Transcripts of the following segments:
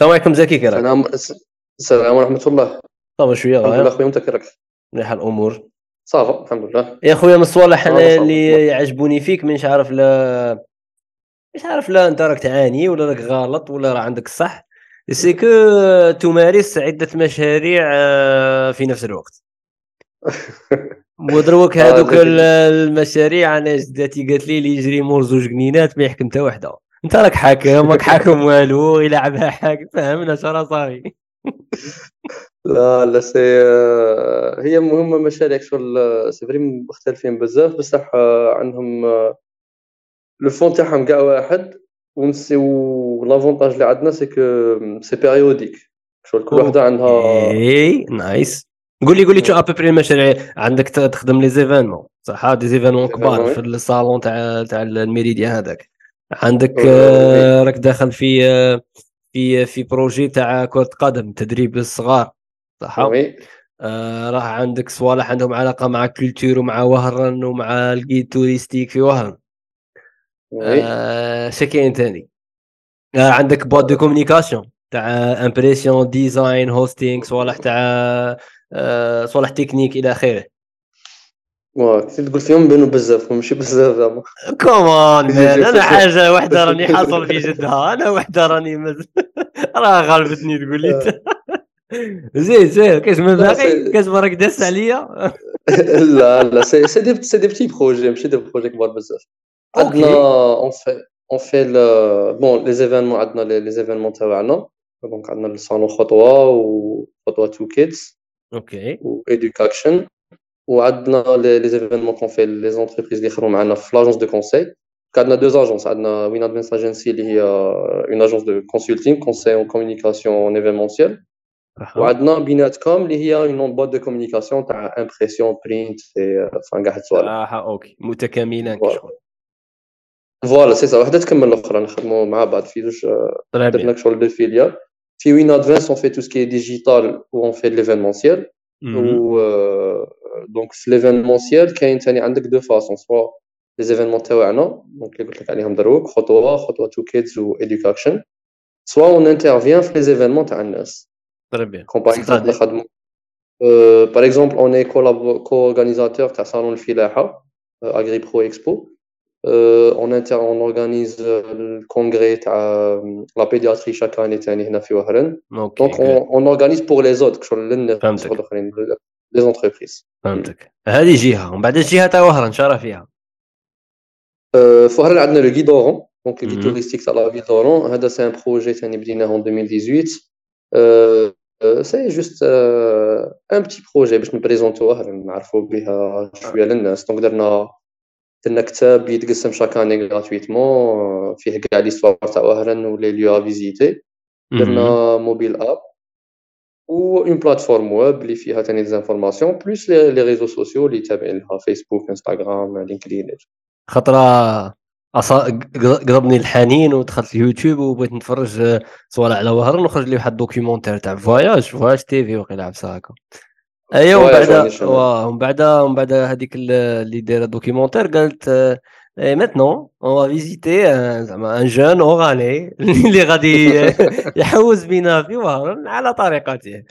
السلام عليكم زكي كي راك السلام السلام ورحمة الله. ça va شوية الحمد لله خويا وأنت كي راك مليحه الأمور. ça va الحمد لله. يا خويا من الصوالح أنا. اللي يعجبوني فيك مش عارف لا مش عارف لا أنت راك تعاني ولا راك غلط ولا راه عندك الصح. c'est que تمارس عدة مشاريع آه، في نفس الوقت. ودروك آه، هذوك. ال- المشاريع أنا جداتي قالت لي اللي يجري مور زوج جنينات ما يحكم حتى وحدة. انت راك حاكم راك حاكم والو يلعبها حاكم فهمنا شرا صاي لا لا سي آه، هي مهمة مشاريع شغل آه، سي فري مختلفين بزاف بصح آه، عندهم لو فون تاعهم كاع واحد ونسي لافونتاج اللي عندنا سي كو سي بيريوديك شغل كل وحدة عندها اي نايس. قول لي قول لي شو ابري المشاريع عندك تخدم لي زيفينمون؟ صح دي زيفينمون كبار في الصالون تاع تاع الميريديا هذاك. عندك. آه، راك داخل في آه، في في projet تاع كرة قدم تدريب الصغار صح oui. آه، راه عندك صوالح عندهم علاقة مع culture ومع وهران ومع ال guide touristique في وهران oui. آه، كاين تاني. آه، عندك boîte de communication تاع impression design hosting صوالح تاع آه، صوالح techniques إلى آخره. كنت تقول فيهم بانوا بزاف ماشي بزاف زعما. كومان مان أنا حاجة واحدة راني حاصل في جدها. أنا واحدة راني مز... راه غلبتني تقول لي. انت زين زين. كاش من باقي كاش راك داس عليا؟ لا لا سي دي سي دي بتي بروجي ماشي دي بروجي كبار بزاف. عندنا اون في اون في بون لي زيفينمون عندنا لي زيفينمون تاعنا دونك عندنا الصالون خطوة وخطوه تو كيدز أوكي. و education. وعندنا لي زيفينمون كون في لي زونتربريز اللي يخدموا معنا في لاجونس دو كونساي عندنا دو اجونس عندنا وين ادفانس اجنسي اللي هي اون اجونس دو كونسلتينغ كونساي اون كومونيكاسيون ايفينمونسيال وعندنا بيناتكم اللي هي اون بوات دو كومونيكاسيون تاع امبريسيون برينت فان كاع هاد الصوالح آه أوكي. متكاملان فوالا. كشغل فوالا سي سا وحدة تكمل الأخرى. نخدموا مع بعض. في زوج طري درنا بيان شغل دو فيليال في وين ادفانس اون في تو سكي ديجيتال و اون في ليفينمونسيال و دونك في ليفينمونسيال كاين ثاني عندك دو فاسون سوا لي زيفينمون تاعنا دونك اللي قلت لك عليهم دروك خطوه خطوه تو كيدز و education. سوا اون انترفيان في لي زيفينمون تاع الناس طري بيان كون باغ اكزومبل باغ اكزومبل اون اي كو اورغانيزاتور تاع صالون الفلاحه اغري برو اكسبو اون انتر اون اورغانيز الكونغري تاع la pédiatrie chaque année ثاني هنا في وهران donc on organise pour les autres شغل للناس. الاخرين les entreprises فهمتك. هذه جهة. ومن بعد الجهه تاع وهران ان شاء الله فيها في وهران عندنا le Guide d'Oran donc مهم. touristique تاع la ville d'Oran هذا c'est un projet ثاني بديناه en 2018 c'est juste un petit projet باش نبريزونتوه نعرفوا بها شوية للناس. donc درنا درنا كتاب يتقسم chaque année gratuitement فيه كاع l'histoire تاع وهران و les lieux à visiter. درنا mobile app و une plateforme web اللي فيها ثاني des informations plus les réseaux sociaux اللي تابعين لها فيسبوك انستغرام LinkedIn أصا... قضبني الحنين ودخلت اليوتيوب وبغيت نتفرج آه، صوالح على وهران وخرج لي واحد ال documentaire تاع voyage voyage TV وقيلا عبسة هكا. ايوا ومن بعد ومن بعد ومن بعد هذيك ال- اللي دايرة دوكيومونتير قالت آه، إيه ماتنون اون فيزيتي آه، زعما ان جون اوغاني اللي غادي يحوز بينا في وهران على طريقته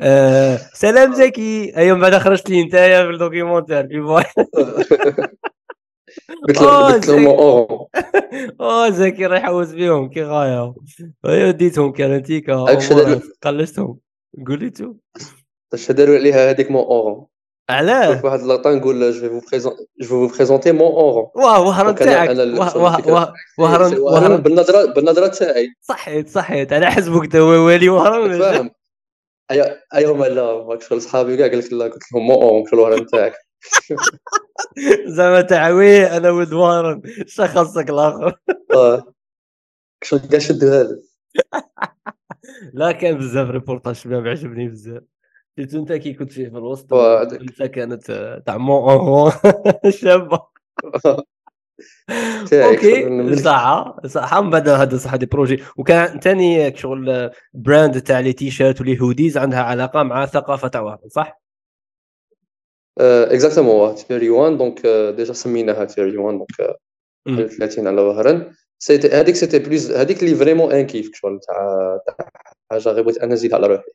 آه، سلام زكي ايوا من بعد خرجت لي نتايا في الدوكيومونتير في فواياج قلت له قلت لهم. اورون آه زكي راه يحوس بيهم كي غايه ايوا ديتهم كارنتيكا قلشتهم قوليتو اش داروا عليها هذيك Mon Oran علاه واحد اللقطه نقول je vais présen- je vais présenter Mon Oran واه وهران تاعك وهران وهران بالنظره بالنظره تاعي صحيت صحيت على حسبك تا والي وهران فاهم ايوا ايوا لا ماك شغل صحابي كاع قالت لا قلت لهم Mon Oran شغل وهران تاعك زعما تاع oui أنا ولد وهران شا خاصك الآخر آه شغل كاع شدوها لي لا كان بزاف ريبورتاج شباب عجبني بزاف surtout أنت كي كنت فيه في الوسط. انت كانت آه، تاع Oran شابة OK. صح صح من بعد هذا صح des projets وكان ثاني شغل brand تاع les t-shirts و les hoodies عندها علاقة مع ثقافة تاع وهران صح؟ exactement تيري 1 donc ديجا سميناها تيري 1 دونك مم. 30 على سيتي هذيك سيتي بلوز هذيك اللي فريمون ان كيف شغل تاع تاع حاجة غير بغيت أنا نزيدها على روحي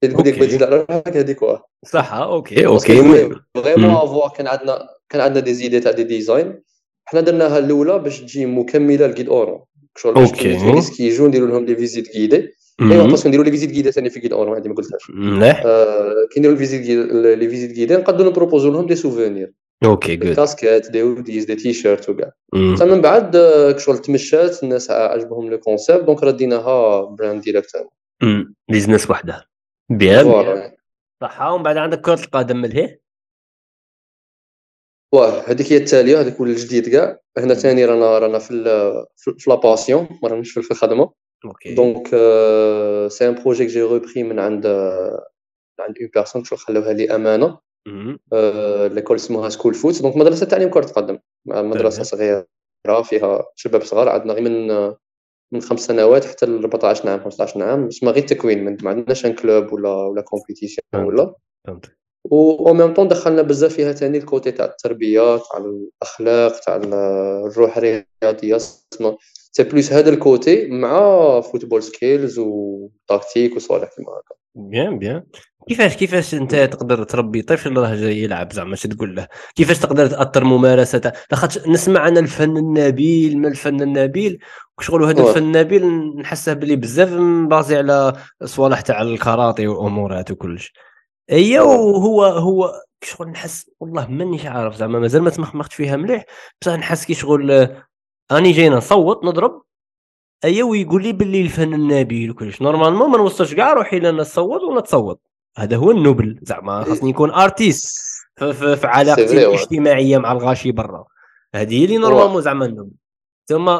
تقول لك بغيت على روحك هذيك واه صح أوكي أوكي. فريمون افوا كان عندنا كان عندنا دي زيدي تاع دي ديزاين. حنا درناها الأولى باش تجي مكملة لكيد اورون شغل باش كي يجوا نديروا لهم دي فيزيت كيدي أيوا باسكو نديروا لي فيزيت كيدي ثاني في كيد اورون هذه ما قلتهاش. مليح كي نديروا ال visites les visites guidées نقدروا نبروبوزو لهم des souvenirs OK des casquettes des hoodies des t-shirts وكاع من بعد شغل تمشات الناس عجبهم le concept donc رديناها brand directement business وحده bien صح ومن بعد عندك كرة القدم ملهي؟ واه هذيك هي التالية هذاك هو الجديد كاع. هنا ثاني رانا رانا في في la passion ما راناش في الخدمة. OK. donc c'est un projet j'ai repris من عند عند une personne شغل خلوها لي أمانة. l'école اسمها School Foot donc مدرسة تعليم كرة القدم مدرسة صغيرة فيها شباب صغار. عندنا غير من من خمس سنوات حتى ل 14 عام 15 عام اسمها غير تكوين ما عندناش un club ولا ولا compétition ولا. فهمت و ميم طون دخلنا بزاف فيها ثاني ال côté تاع التربية تاع الأخلاق تاع الروح الرياضية c'est plus هذا ال côté مع football skills و tactique وصوالح كيما هكا. bien bien كيفاش كيفاش انت تقدر تربي طفل راه جاي يلعب زعما اش تقول له؟ كيفاش تقدر تأثر ممارسه لاخاطش نسمع عن الفن النبيل ما الفن النبيل؟ وشغل هذا الفن النبيل نحسه بلي بزاف basé على صوالح تاع الكاراتي والامورات وكلش. هي وهو هو شغل نحس والله مانيش عارف زعما مازال ما تمخمختش فيها مليح. بصح نحس كي شغل أني جاينا نصوت نضرب. أيا ويقول لي باللي الفن النبيل وكلش. normalement ما نوصلش كاع روحي لنا نصوت ونتصوت. هذا هو ال noble. زعما خاصني يكون artiste في, علاقتي الاجتماعية مع الغاشي برا. هذه اللي normalement زعما ال noble. ثم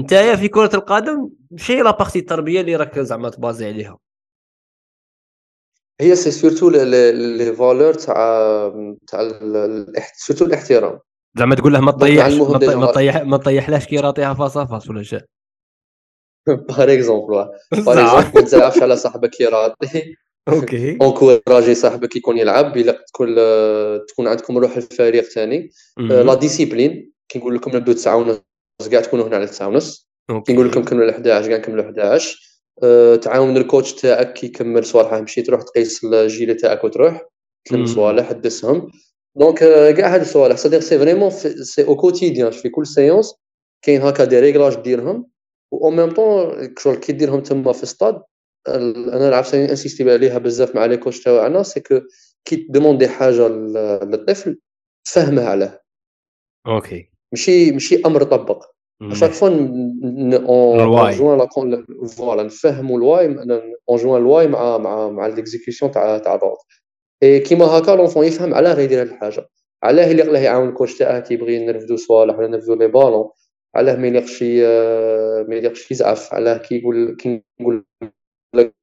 نتايا في كرة القدم شي la partie التربية اللي راك زعما ت baser عليها. هي c'est surtout les valeurs تاع تاع surtout الاحترام. زعما تقول له ما تطيحش ما تطيح ما تطيحلاش كي raté ها face face ولا شيء par exemple par exemple ما تزعفش على صاحبك كي raté OK. encourager صاحبك يكون يلعب الا تكون تكون عندكم روح الفريق ثاني la discipline كي نقول لكم نبداو 9 ونص كاع تكونوا هنا على 9 ونص. كي نقول لكم كملوا 11 كاع نكملوا 11 أه تعاون ال coach تاعك كي يكمل صوالح مشي تروح تقيس الجيل تاعك وتروح. تلم صوالح تدسهم donc كاع هاد الصوالح. c'est-à-dire c'est vraiment c'est au quotidien في كل séance كاين هكا des réglages ديرهم. و ميم طون كي ديرهم تما في ستاد أنا العب insister عليها بزاف مع les coachs تاعنا c'est que كي ت demander حاجة للطفل فهمه عليه. OK. ماشي ماشي أمر طبق. à chaque fois on joint voilà نفهموا ال why on joint ال why مع مع مع l'exécution تاع تاع l'ordre اي كيما هكا l'enfant يفهم علاه يدير هاد الحاجة. علاه اللي يقلاه يعاون ال coach تاعه كيبغي نرفدو صوالح ولا نرفدو les ballons علاه ما يليقش ما يليقش يزعف. علاه كيقول كي نقول لك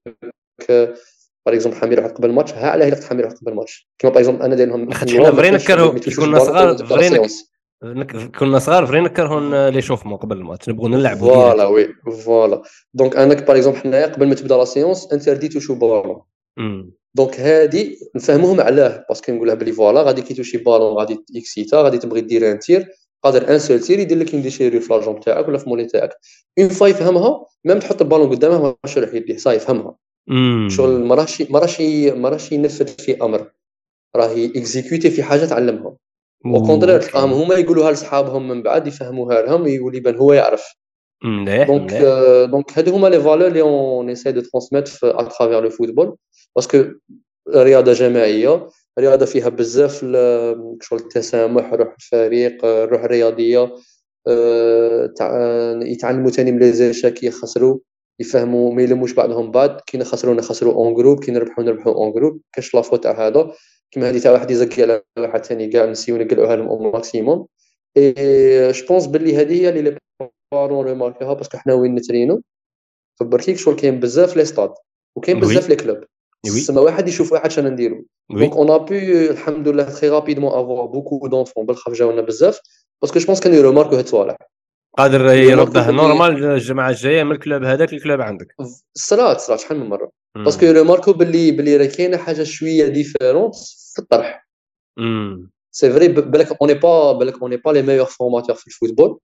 par exemple حمي روحك قبل الماتش. ها علاه يلقط حمي روحك قبل الماتش. كيما par exemple أنا داير لهم حنا vrai نكرهو كنا صغار فري كنا صغار vrai نكرهو l'échauffement قبل الماتش. نبغوا نلعبوا voilà oui voilà. donc أنا par exemple حنايا قبل ما تبدا la séance interdit toucher ballon. donc هادي نفهموهم علاه. parce que نقولها بلي voilà غادي كي ت toucher ballon غادي excité غادي تبغي دير un tir. قادر un seul tir يدير لك une déchirure في la jambe تاعك ولا في mollet تاعك. une fois يفهمها même تحط البالون قدامه ما يروح يديه صاي يفهمها. شغل ما راهش ما راهش ما راهش ينفذ في أمر. راه exécuter في حاجة تعلمها. au contraire تلقاهم هما يقولوها لصحابهم من بعد يفهموها لهم يقول يبان هو يعرف. donc donc هادو هما les valeurs اللي on essaie de transmettre à travers le football parce que رياضة جماعية. رياضة فيها بزاف شغل التسامح روح الفريق الروح الرياضيه يتعلموا ثاني من لي كي يخسروا يفهموا ما يلموش بعضهم بعض. كي نخسروا نخسروا en groupe كي نربحوا نربحوا en groupe كاش la faute تاع هذا. كيما هذه تاع واحد يزكي على واحد ثاني كاع نسيو نقلعوها لهم au maximum et je pense باللي هذه هي اللي les parents remarqué ها parce que حنا وين نترينو. خبرتيك شغل كاين بزاف les stades وكاين بزاف les clubs تسمى واحد يشوف واحد شنو نديرو. donc on a pu الحمد لله très rapidement avoir beaucoup d'enfants بالخف جاونا بزاف parce que je pense كانوا يروماركو هاد الصوالح قادر يرده normal الجماعة الجاية من ال club هذاك ال club عندك. الصلاة الصلاة شحال من مرة. parce que يروماركو باللي باللي راه كاينة حاجة شوية différente في الطرح. c'est vrai بالك on est pas بالك on est pas les meilleurs formateurs في ال football.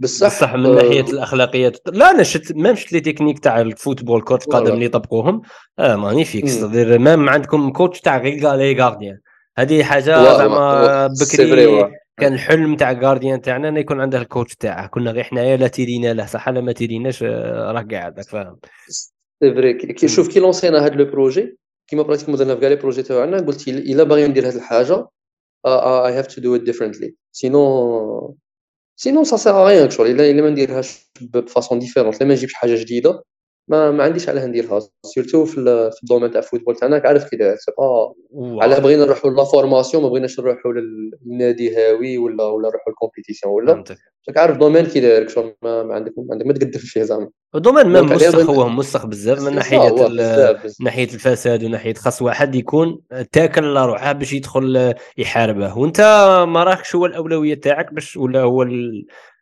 بصح بصح من ناحية الأخلاقيات. لا أنا شفت même شفت les techniques تاع ال football كرة القدم اللي طبقوهم آه magnifique. c'est-à-dire même عندكم coach تاع غير les gardiens هذه حاجة زعما بكري كان الحلم تاع ال gardien تاعنا إنه يكون عنده ال coach تاعه. كنا غير حنايا لا تيرينا له صح لا ما تيريناش راه قاعد فاهم؟ c'est vrai. كي شوف كي لونسينا هذا le projet كيما pratiquement درنا في كاع les projets تاعنا قلت إلا باغي ندير هذه الحاجة I have to do it differently sinon sinon ça sert rien شغل الا ما نديرهاش ب façon différente الا ما نجيبش حاجة جديده ما ما عنديش علاه نديرها surtout في, في ال domaine تاع ال football تاعنا عارف كي داير c'est pas علاه بغينا نروحوا la formation ما بغيناش نروحوا للنادي هاوي ولا ولا نروحوا لل compétition ولا. راك عارف domaine كي داير شغل ما, عندك ما عندك ما تقدم فيه زعما. ال domaine ما موسخ هو موسخ بزاف من ناحية ناحية الفساد وناحية خاص واحد يكون تاكل روحه باش يدخل يحاربه وانت ما راكش هو الأولوية تاعك باش ولا هو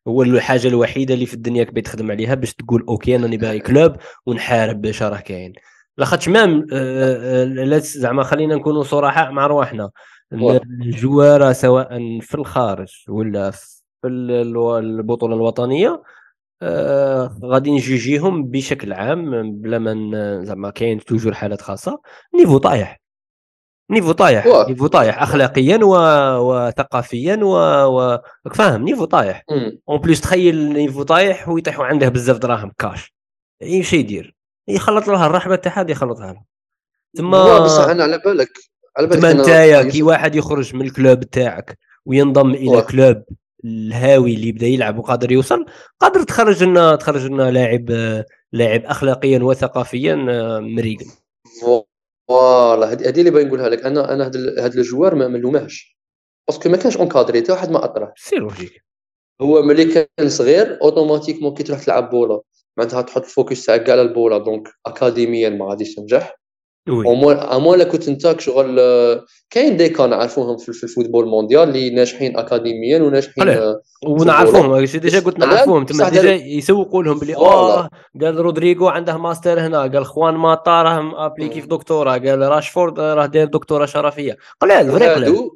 هو الحاجة الوحيدة اللي في الدنيا كبي تخدم عليها باش تقول OK أنا باغي club ونحارب باش راه كاين. لاخاطش même آه، آه، زعما خلينا نكونوا صراحة مع رواحنا الجواره سواء في الخارج ولا في البطولة الوطنية آه غادي نجيجيهم بشكل عام بلا ما زعما كاين toujours حالات خاصة niveau طايح. niveau طايح niveau طايح اخلاقيا و... وثقافيا و... و... فاهم niveau طايح. en plus تخيل نيفو طايح ويطيحوا عنده بزاف دراهم كاش. إيش يدير. يخلط لها الرحبة تاعها يخلطها لها. ثم بصح أنا على بالك على بالك أنت كي واحد يخرج من ال club تاعك وينضم إلى club الهاوي اللي بدا يلعب وقادر يوصل قادر تخرج لنا تخرج لنا لاعب لاعب اخلاقيا وثقافيا آه، مريق. voilà هذه اللي باغي نقولها لك. أنا أنا هذا ال joueur ما نلومهش parce que ما كانش encadré حتى واحد ما اطرح c'est logique. هو ملي كان صغير automatiquement كي تروح تلعب بولا. معناتها تحط ال focus تاعك كاع على البولا. donc اكاديميا ما غاديش تنجح. اموال كنت انت شغل كاين des cas نعرفوهم في ال football mondial اللي ناجحين اكاديميا وناجحين ونعرفوهم déjà قلت نعرفوهم تما déjà يسوقوا لهم بلي آه قال رودريغو عنده ماستر هنا. قال خوان ماطا راه appliqué في دكتوراه قال راشفورد راه داير دكتوراه شرفية. قلال vrai قلال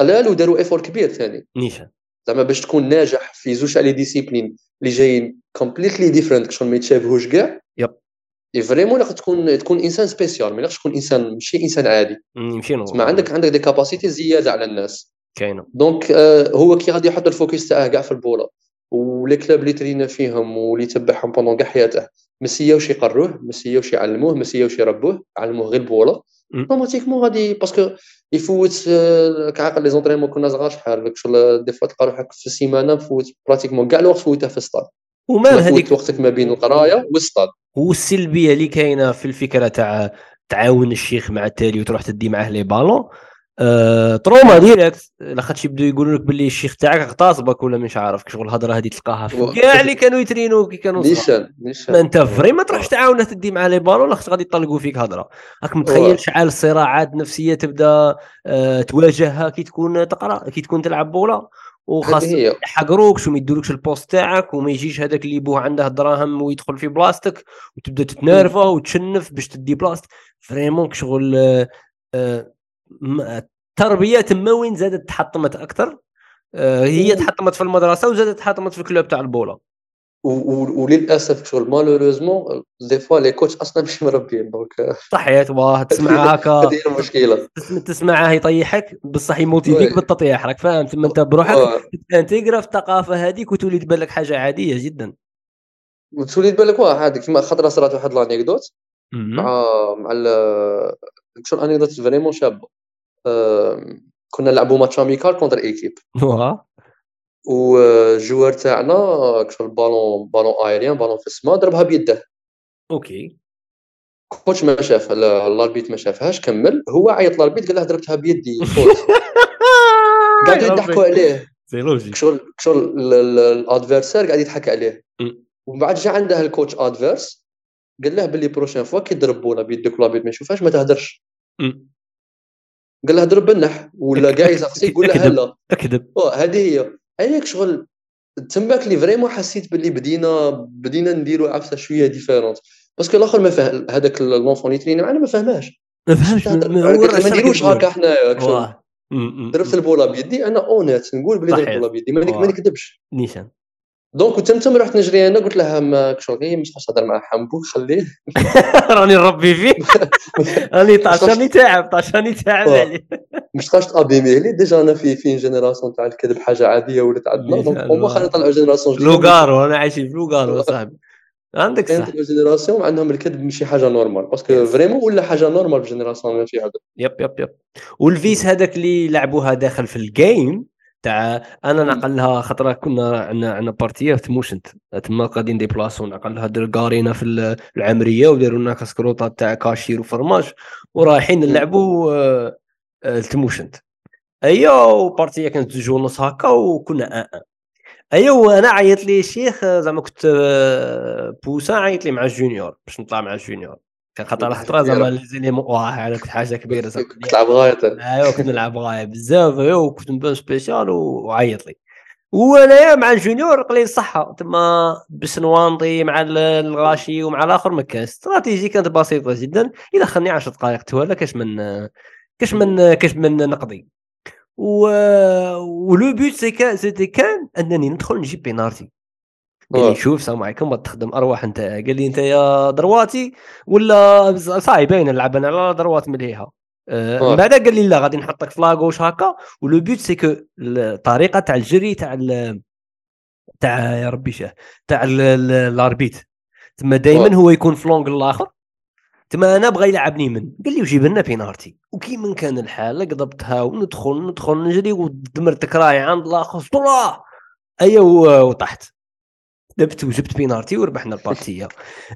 قلال وداروا effort كبير ثاني. نيشان. زعما باش تكون ناجح في زوج على disciplines اللي جايين completely different شغل ما يتشابهوش كاع. يجب vraiment تكون تكون انسان spécial ما تكون انسان ماشي انسان عادي ماشي ما عندك عندك des capacités زياده على الناس كاينة donc آه هو كي غادي يحط ال focus تاعه كاع في البولة. و les clubs اللي ترينا فيهم واللي يتبعهم pendant كاع حياته ما سياوش يقروه ما سياوش يعلموه ما سياوش يربوه علموه غير البولة. automatiquement غادي parce que يفوت كعقل les entraînements كنا صغار شحال شغل des fois تلقى روحك في السيمانة فوت pratiquement كاع الوقت فوتها في السطاد وما هذيك؟ وقتك ما بين القراية والسطاد والسلبيه اللي كاينة في الفكرة تاع تعاون الشيخ مع التالي وتروح تدي معاه les ballons. أه trauma direct. لاخاطش يبداو يقولوا لك باللي الشيخ تاعك اغتصبك ولا مش عارف شغل الهضرة هذه تلقاها في كاع اللي كانوا يترينوا كي كانوا نيشان نيشان. ما انت vrai ما تروحش تعاون تدي مع les ballons لاخاطش غادي يطلقوا فيك هضرة. راك متخيل شحال الصراعات النفسيه تبدا أه تواجهها كي تكون تقرا كي تكون تلعب بولا؟ وخاص يحقروك وما يدولكش ال poste تاعك وما يجيش هذاك اللي بوه عنده الدراهم ويدخل في بلاستيك وتبدأ تتنرفه وتشنف باش تدي بلاصتك vraiment شغل آه، التربية تما وين زادت تحطمت أكثر آه، هي تحطمت في المدرسة وزادت تحطمت في ال club تاع البولة. وللاسف شغل malheureusement des fois les coachs أصلا مش مربيين donc صحيت واه تسمع هكا. هذه المشكلة. تسمعه يطيحك بصح يموتيفيك بالتطيح. راك فاهم؟ تما انت بروحك تنتيغرا في الثقافة هذيك وتولي تبان لك حاجة عادية جدا. وتولي تبان لك واحد كيما خطرة صرات واحد l'anecdote مع مع شغل anecdote vraiment شابة. كنا نلعبوا match amical contre équipe. وال joueur تاعنا كشغل ballon ballon aérien ballon في السماء ضربها بيده OK coach ما شاف ال arbitre ما شافهاش كمل هو عيط ال arbitre قال له ضربتها بيدي قاعدين يضحكوا عليه c'est logique شغل شغل l'adversaire قاعد يضحك عليه ومن بعد جا عنده ال coach adverse قال له باللي prochaine fois كي تضربونا بيدك ولا بيد ما يشوفهاش ما تهدرش قال له ضرب بالنح ولا كاع يسقسي يقول له هلا اكذب هذه هي هذيك شغل تماك لي vraiment حسيت باللي بدينا بدينا نديروا عفسة شوية différente parce que الآخر ما فهم هذاك l'enfant اللي تريني معنا ما فهماش ما فهمش ما نديروش هكا حنايا ضربت البوله بيدي أنا honnête نقول بلي ضربت البوله بيدي. ما نكذبش. نيشان donc كنت تما رحت نجري أنا؟ قلت لها ما شغل مش تهضر مع حمبو خليه. راني نربي فيه. راني طاشاني تعب طاشاني تعب عليه. مش تبقاش تابيميه لي déjà أنا في في génération تاع الكذب حاجة عادية ولات عندنا donc هما خلينا نطلعوا génération جديدة. لوغارو أنا عايشين في لوغارو صاحبي. عندك صح. génération عندهم الكذب ماشي حاجة normal parce que vraiment ولا حاجة normal في génération ماشي هذا يب يب يب. و ال vice هذاك اللي لعبوها داخل في ال game تاع أنا نعقلها خطره كنا عندنا عندنا partie في موشنت تما غادي نديبلاسو نعقلها در كارينا في العمرية وداروا لنا كسكروطات تاع كاشير وفرماج ورايحين نلعبوا آه، آه، تموشنت ايوا partie كانت زوج ونص هكا وكنا ان ايوا أنا عيط لي الشيخ زعما كنت آه، بوسا عيط لي مع ال junior باش نطلع مع ال junior كان خطر على خطره زعما les éléments واه أنا كنت حاجة كبيرة زعما كنت تلعب غاية. ايوا كنت نلعب غاية بزاف ايوا وكنت نبان spécial وعيط لي. وانايا مع ال junior قليل صحة تما باش نواندي مع الغاشي ومع الآخر ما كان استراتيجي كانت بسيطة جدا. إلى خلني 10 دقائق توالى كاش من كاش من كاش من نقضي و و le but c'était que أنني ندخل نجيب بينارتي. قال لي شوف السلام عليكم تخدم أرواح أنت. قال لي أنت يا droitier ولا صاي باين نلعب أنا على droite مليحة. آه من بعد قال لي لا غادي نحطك في la gauche هكا. و le but c'est que الطريقة تاع الجري تاع تاع يا ربي شاه تاع l'arbitre. تما دائما هو يكون في l'angle الآخر. تما أنا بغى يلعبني من قال لي وجيب لنا بينارتي وكي من كان الحال قضبتها وندخل ندخل نجري ودمرت كراي عند الآخر. طلع ايوا وطحت. دبت وجبت بينارتي وربحنا ال partie.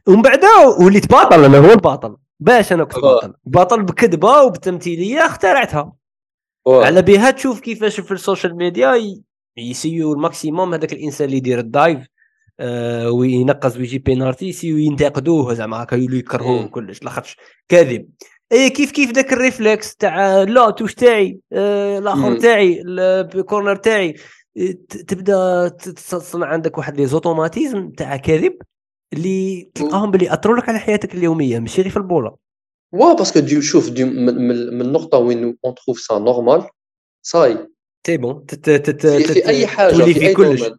ومن بعد وليت بطل أنا هو البطل. باش أنا كنت بطل. بطل بكذبة وبتمثيلية اخترعتها. على بها تشوف كيفاش في ال social media يسيو ال maximum هذاك الإنسان اللي يدير ال dive آه وينقز ويجيب بينارتي يسيو ينتقدوه زعما هكا يولوا يكرهوه كلش لاخاطش كاذب. اي كيف كيف ذاك ال réflexe تاع la touche تاعي آه الآخر تاعي ال corner تاعي. تبدا تصنع عندك واحد les automatismes تاع كذب اللي تلقاهم باللي اثروا لك على حياتك اليومية ماشي غير في البولة. وا parce que دي شوف دي من النقطه وين on trouve ça normal ça y est. c'est bon في أي حاجة في, أي كلش.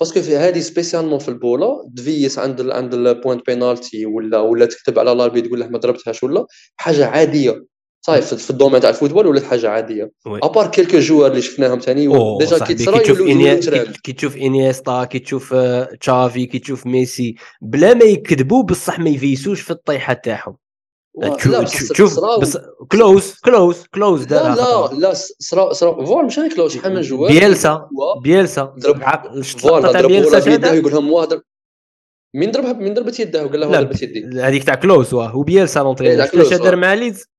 parce que في هذه spécialement في البولة تفيس عند ال عند ال point pénalty ولا ولا تكتب على l'arbitre تقول له ما ضربتهاش ولا حاجة عادية. صايف في الدومين تاع الفوتبول ولات حاجة عادية. à part quelques joueurs اللي شفناهم ثاني déjà كي تشوف كي تشوف إنيستا كي تشوف تشافي كي تشوف ميسي بلا ما يكذبوا بصح ما يفيسوش في الطيحة تاعهم. تشوف بس كلوز كلوز كلوز لا لا لا صرا صرا فول مش كلوز شحال من joueur بيلسا بيلسا ضرب voilà ضرب بيده يقول لهم واه مين ضربها من ضربت يده وقال له ضربت يدي. هذيك تاع كلوز واه وبيلسا l'entraîneur شنو دار مع ليدز؟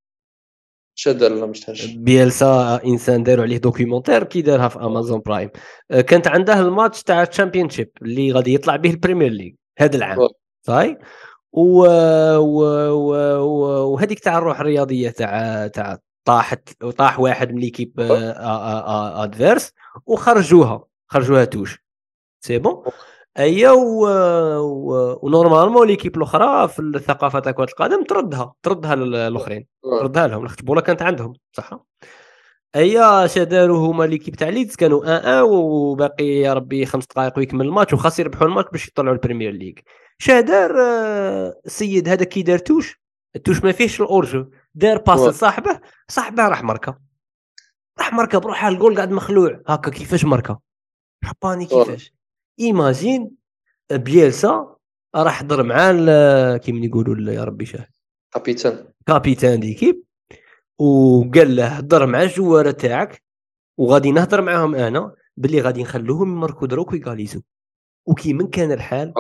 شدر ولا مش تهش بيلسا إنسان داروا عليه documentaire كي دارها في أمازون برايم. أه، كانت عنده الماتش تاع الشامبيون شيب اللي غادي يطلع به البريمير ليج هذا العام. صاي و... و... و... وهذيك تاع الروح الرياضية تاع تاع طاحت طاح واحد من l'équipe adverse وخرجوها. خرجوها touche. c'est bon؟ و... و normalement l'équipe الأخرى في الثقافة تاع كرة القدم تردها تردها للاخرين تردها لهم البوله كانت عندهم صح؟ ايا داروا هما l'équipe تاع ليدز كانوا ان ان وباقي يا ربي خمس دقائق ويكمل الماتش وخاص يربحوا الماتش باش يطلعوا البريمير ليغ. دار السيد هذا كي دار touche ال touche ما فيهش ال hors-jeu دار passe لصاحبه صاحبه راح مركه راح مركه بروحها الجول قاعد مخلوع هكا كيفاش مركه حباني كيفاش؟ imagine بيلسا راح حضر مع كيما يقولوا يا ربي شاه capitaine capitaine d'équipe وقال له هضر مع الجواره تاعك وغادي نهضر معاهم أنا باللي غادي نخلوهم يمركو دروك ويقاليزو. وكي من كان الحال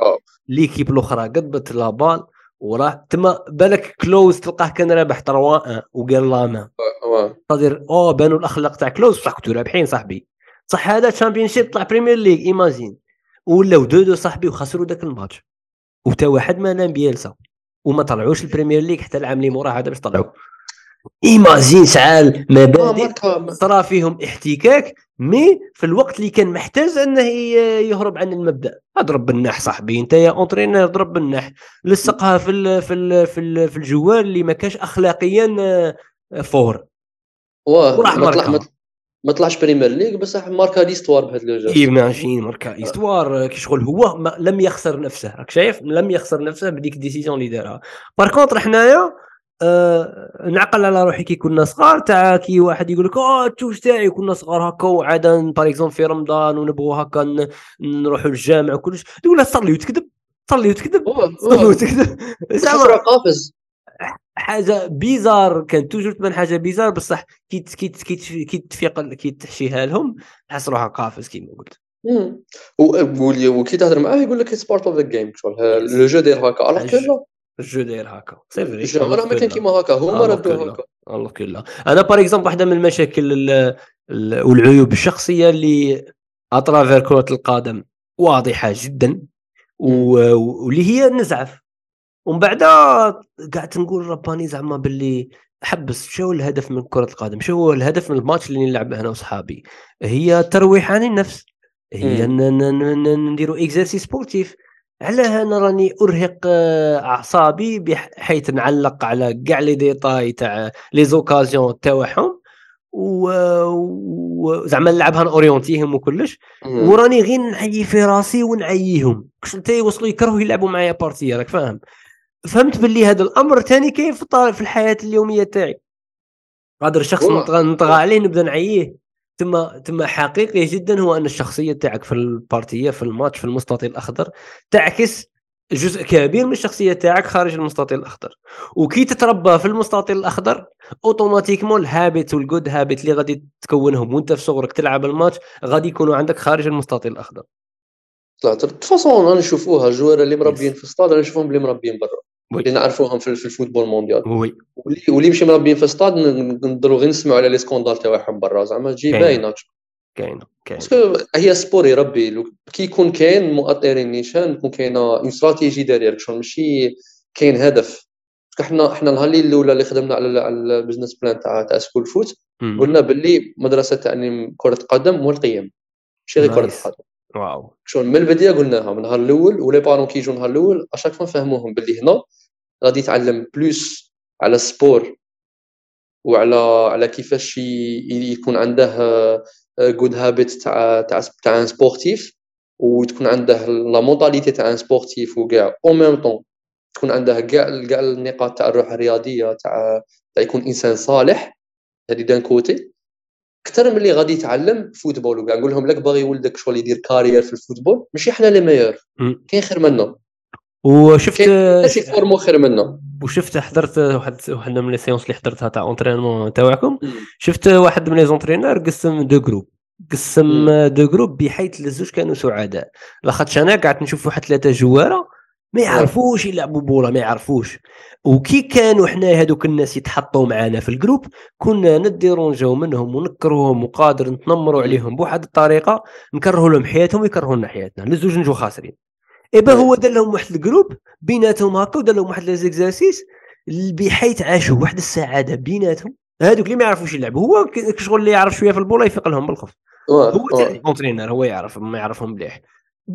l'équipe الأخرى قضبت la balle وراه تما بالك كلوز تلقاه كان رابح 3 وقال لا ما. قادر اوه بانوا الأخلاق تاع كلوز بصح كنتو رابحين صاحبي. صح هذا تشامبيون شيب طلع بريمير ليغ imagine ولاو دو دو صاحبي وخسروا ذاك الماتش. وتا واحد ما نام بيلسا. وما طلعوش البريمير ليغ حتى العام اللي موراه هذا باش طلعوا imagine شعال مبادئ صرا فيهم احتكاك mais في الوقت اللي كان محتاج أنه يهرب عن المبدأ. اضرب بالنح صاحبي انت يا entraîneur ضرب بالنح لصقها في ال في ال في, ال في ال joueur اللي ما كانش اخلاقيا آه، fort. وراح ما ما طلعش بريمير ليغ بصح ماركا l'histoire بهذا le geste imagine ماركا histoire كي شغل هو ما لم يخسر نفسه. راك شايف؟ لم يخسر نفسه بديك ال décision اللي دارها. par contre حنايا آه نعقل على روحي كي كنا صغار. تاع كي واحد يقول لك آه ال touche تاعي كنا صغار هكا وعادا par exemple في رمضان ونبغوا هكا نروحوا للجامع وكلش. تقول له صلي وتكذب صلي وتكذب صلي وتكذب. زعما. قافز. حاجة bizarre كان toujours تبان حاجة bizarre بصح كي كي كي تفيق كي تحشيها لهم تحس روحها قافز كيما قلت. وكي تهضر معاه يقول لك it's part of the game le jeu داير هكا. alors que لا ال jeu داير هكا. c'est vrai ال jeu راه ما كان كيما هكا. هما ردوا. هكا. الله كلا أنا par exemple واحدة من المشاكل ال- ال- والعيوب الشخصية اللي à travers كرة القدم واضحة جدا واللي هي نزعف. ومن بعد قعدت نقول رباني زعما باللي حبس شو الهدف من كرة القدم؟ شو هو الهدف من الماتش اللي نلعبه أنا وصحابي هي ترويح عن النفس. هي مم. ن- ن- ن- ن- نديروا exercice sportif. علاه أنا راني أرهق آه، أعصابي بحيث نعلق على كاع les détails تاع les occasions تاعهم وزعما نلعبها أورينتيهم وكلش. وراني غير نعيي في راسي ونعييهم. كش انت يوصلوا يكرهوا يلعبوا معايا partie راك فاهم؟ فهمت باللي هذا الامر ثاني كاين في في الحياة اليوميه تاعي قادر الشخص. نطغى عليه نبدا نعييه ثم ثم حقيقي جدا هو ان الشخصيه تاعك في ال partie في الماتش في المستطيل الاخضر تعكس جزء كبير من الشخصيه تاعك خارج المستطيل الاخضر وكي تتربى في المستطيل الاخضر automatiquement ال habit وال good habit اللي غادي تكونهم وانت في صغرك تلعب الماتش غادي يكونوا عندك خارج المستطيل الاخضر طلعت façon أنا نشوفوها ال joueurs اللي مربيين في الستاد أنا نشوفهم بلي مربيين برا. اللي نعرفوهم في ال football mondial. oui. واللي واللي ماشي مربيين في الستاد ن- نقدروا غير نسمعوا على les scandales تاعهم برا. زعما تجي. باينة. كاين كاين. parce que هي sport يربي. كي يكون كاين مؤطرين نيشان يكون كاينة une stratégie derrière شغل ماشي كاين هدف. parce que حنا حنا النهار الأولى اللي خدمنا على على ال business plan تاع تاع school foot. قلنا باللي مدرسة تعليم كرة القدم والقيم. ماشي غير كرة. القدم wow. شغل من البداية قلناها من النهار الأول و les parents كي يجوا النهار الأول à chaque fois نفهموهم باللي هنا. غادي يتعلم plus على ال sport وعلى على كيفاش يكون عنده good habit تاع تاع تاع un sportif وتكون عنده la mentalité تاع un sportif وكاع. au même temps تكون عنده كاع كاع النقاط تاع الروح الرياضية تاع تاع يكون إنسان صالح. هذه d'un côté أكثر من اللي غادي يتعلم football. وكاع نقول لهم لك باغي ولدك شغل يدير carrière في ال football ماشي حنا les meilleurs. كاين خير منا وشفت ناس يفورمو خير منا وشفت حضرت واحد واحدة من les séances اللي حضرتها تاع entraînement تاعكم شفت واحد من les entraîneurs قسم deux groupes قسم deux groupes بحيث الزوج كانوا سعداء. لاخاطش أنا قعدت نشوف واحد ثلاثة جوارة ما يعرفوش يلعبوا بوله ما يعرفوش. وكي كانوا حنا هذوك الناس يتحطوا معنا في ال groupe كنا نديرونجاو منهم ونكرههم وقادر نتنمروا. عليهم بواحد الطريقة نكرهوا لهم حياتهم ويكرهوا لنا حياتنا للزوج نجوا خاسرين. eh bah مم. هو دار لهم واحد الجروب بيناتهم هكا ودار لهم واحد les exercices بحيث عاشوا واحد السعادة بيناتهم. هذوك اللي ما يعرفوش يلعبوا هو شغل اللي يعرف شوية في البوله يفيق لهم بالخف هو entraîneur هو يعرف ما يعرفهم مليح.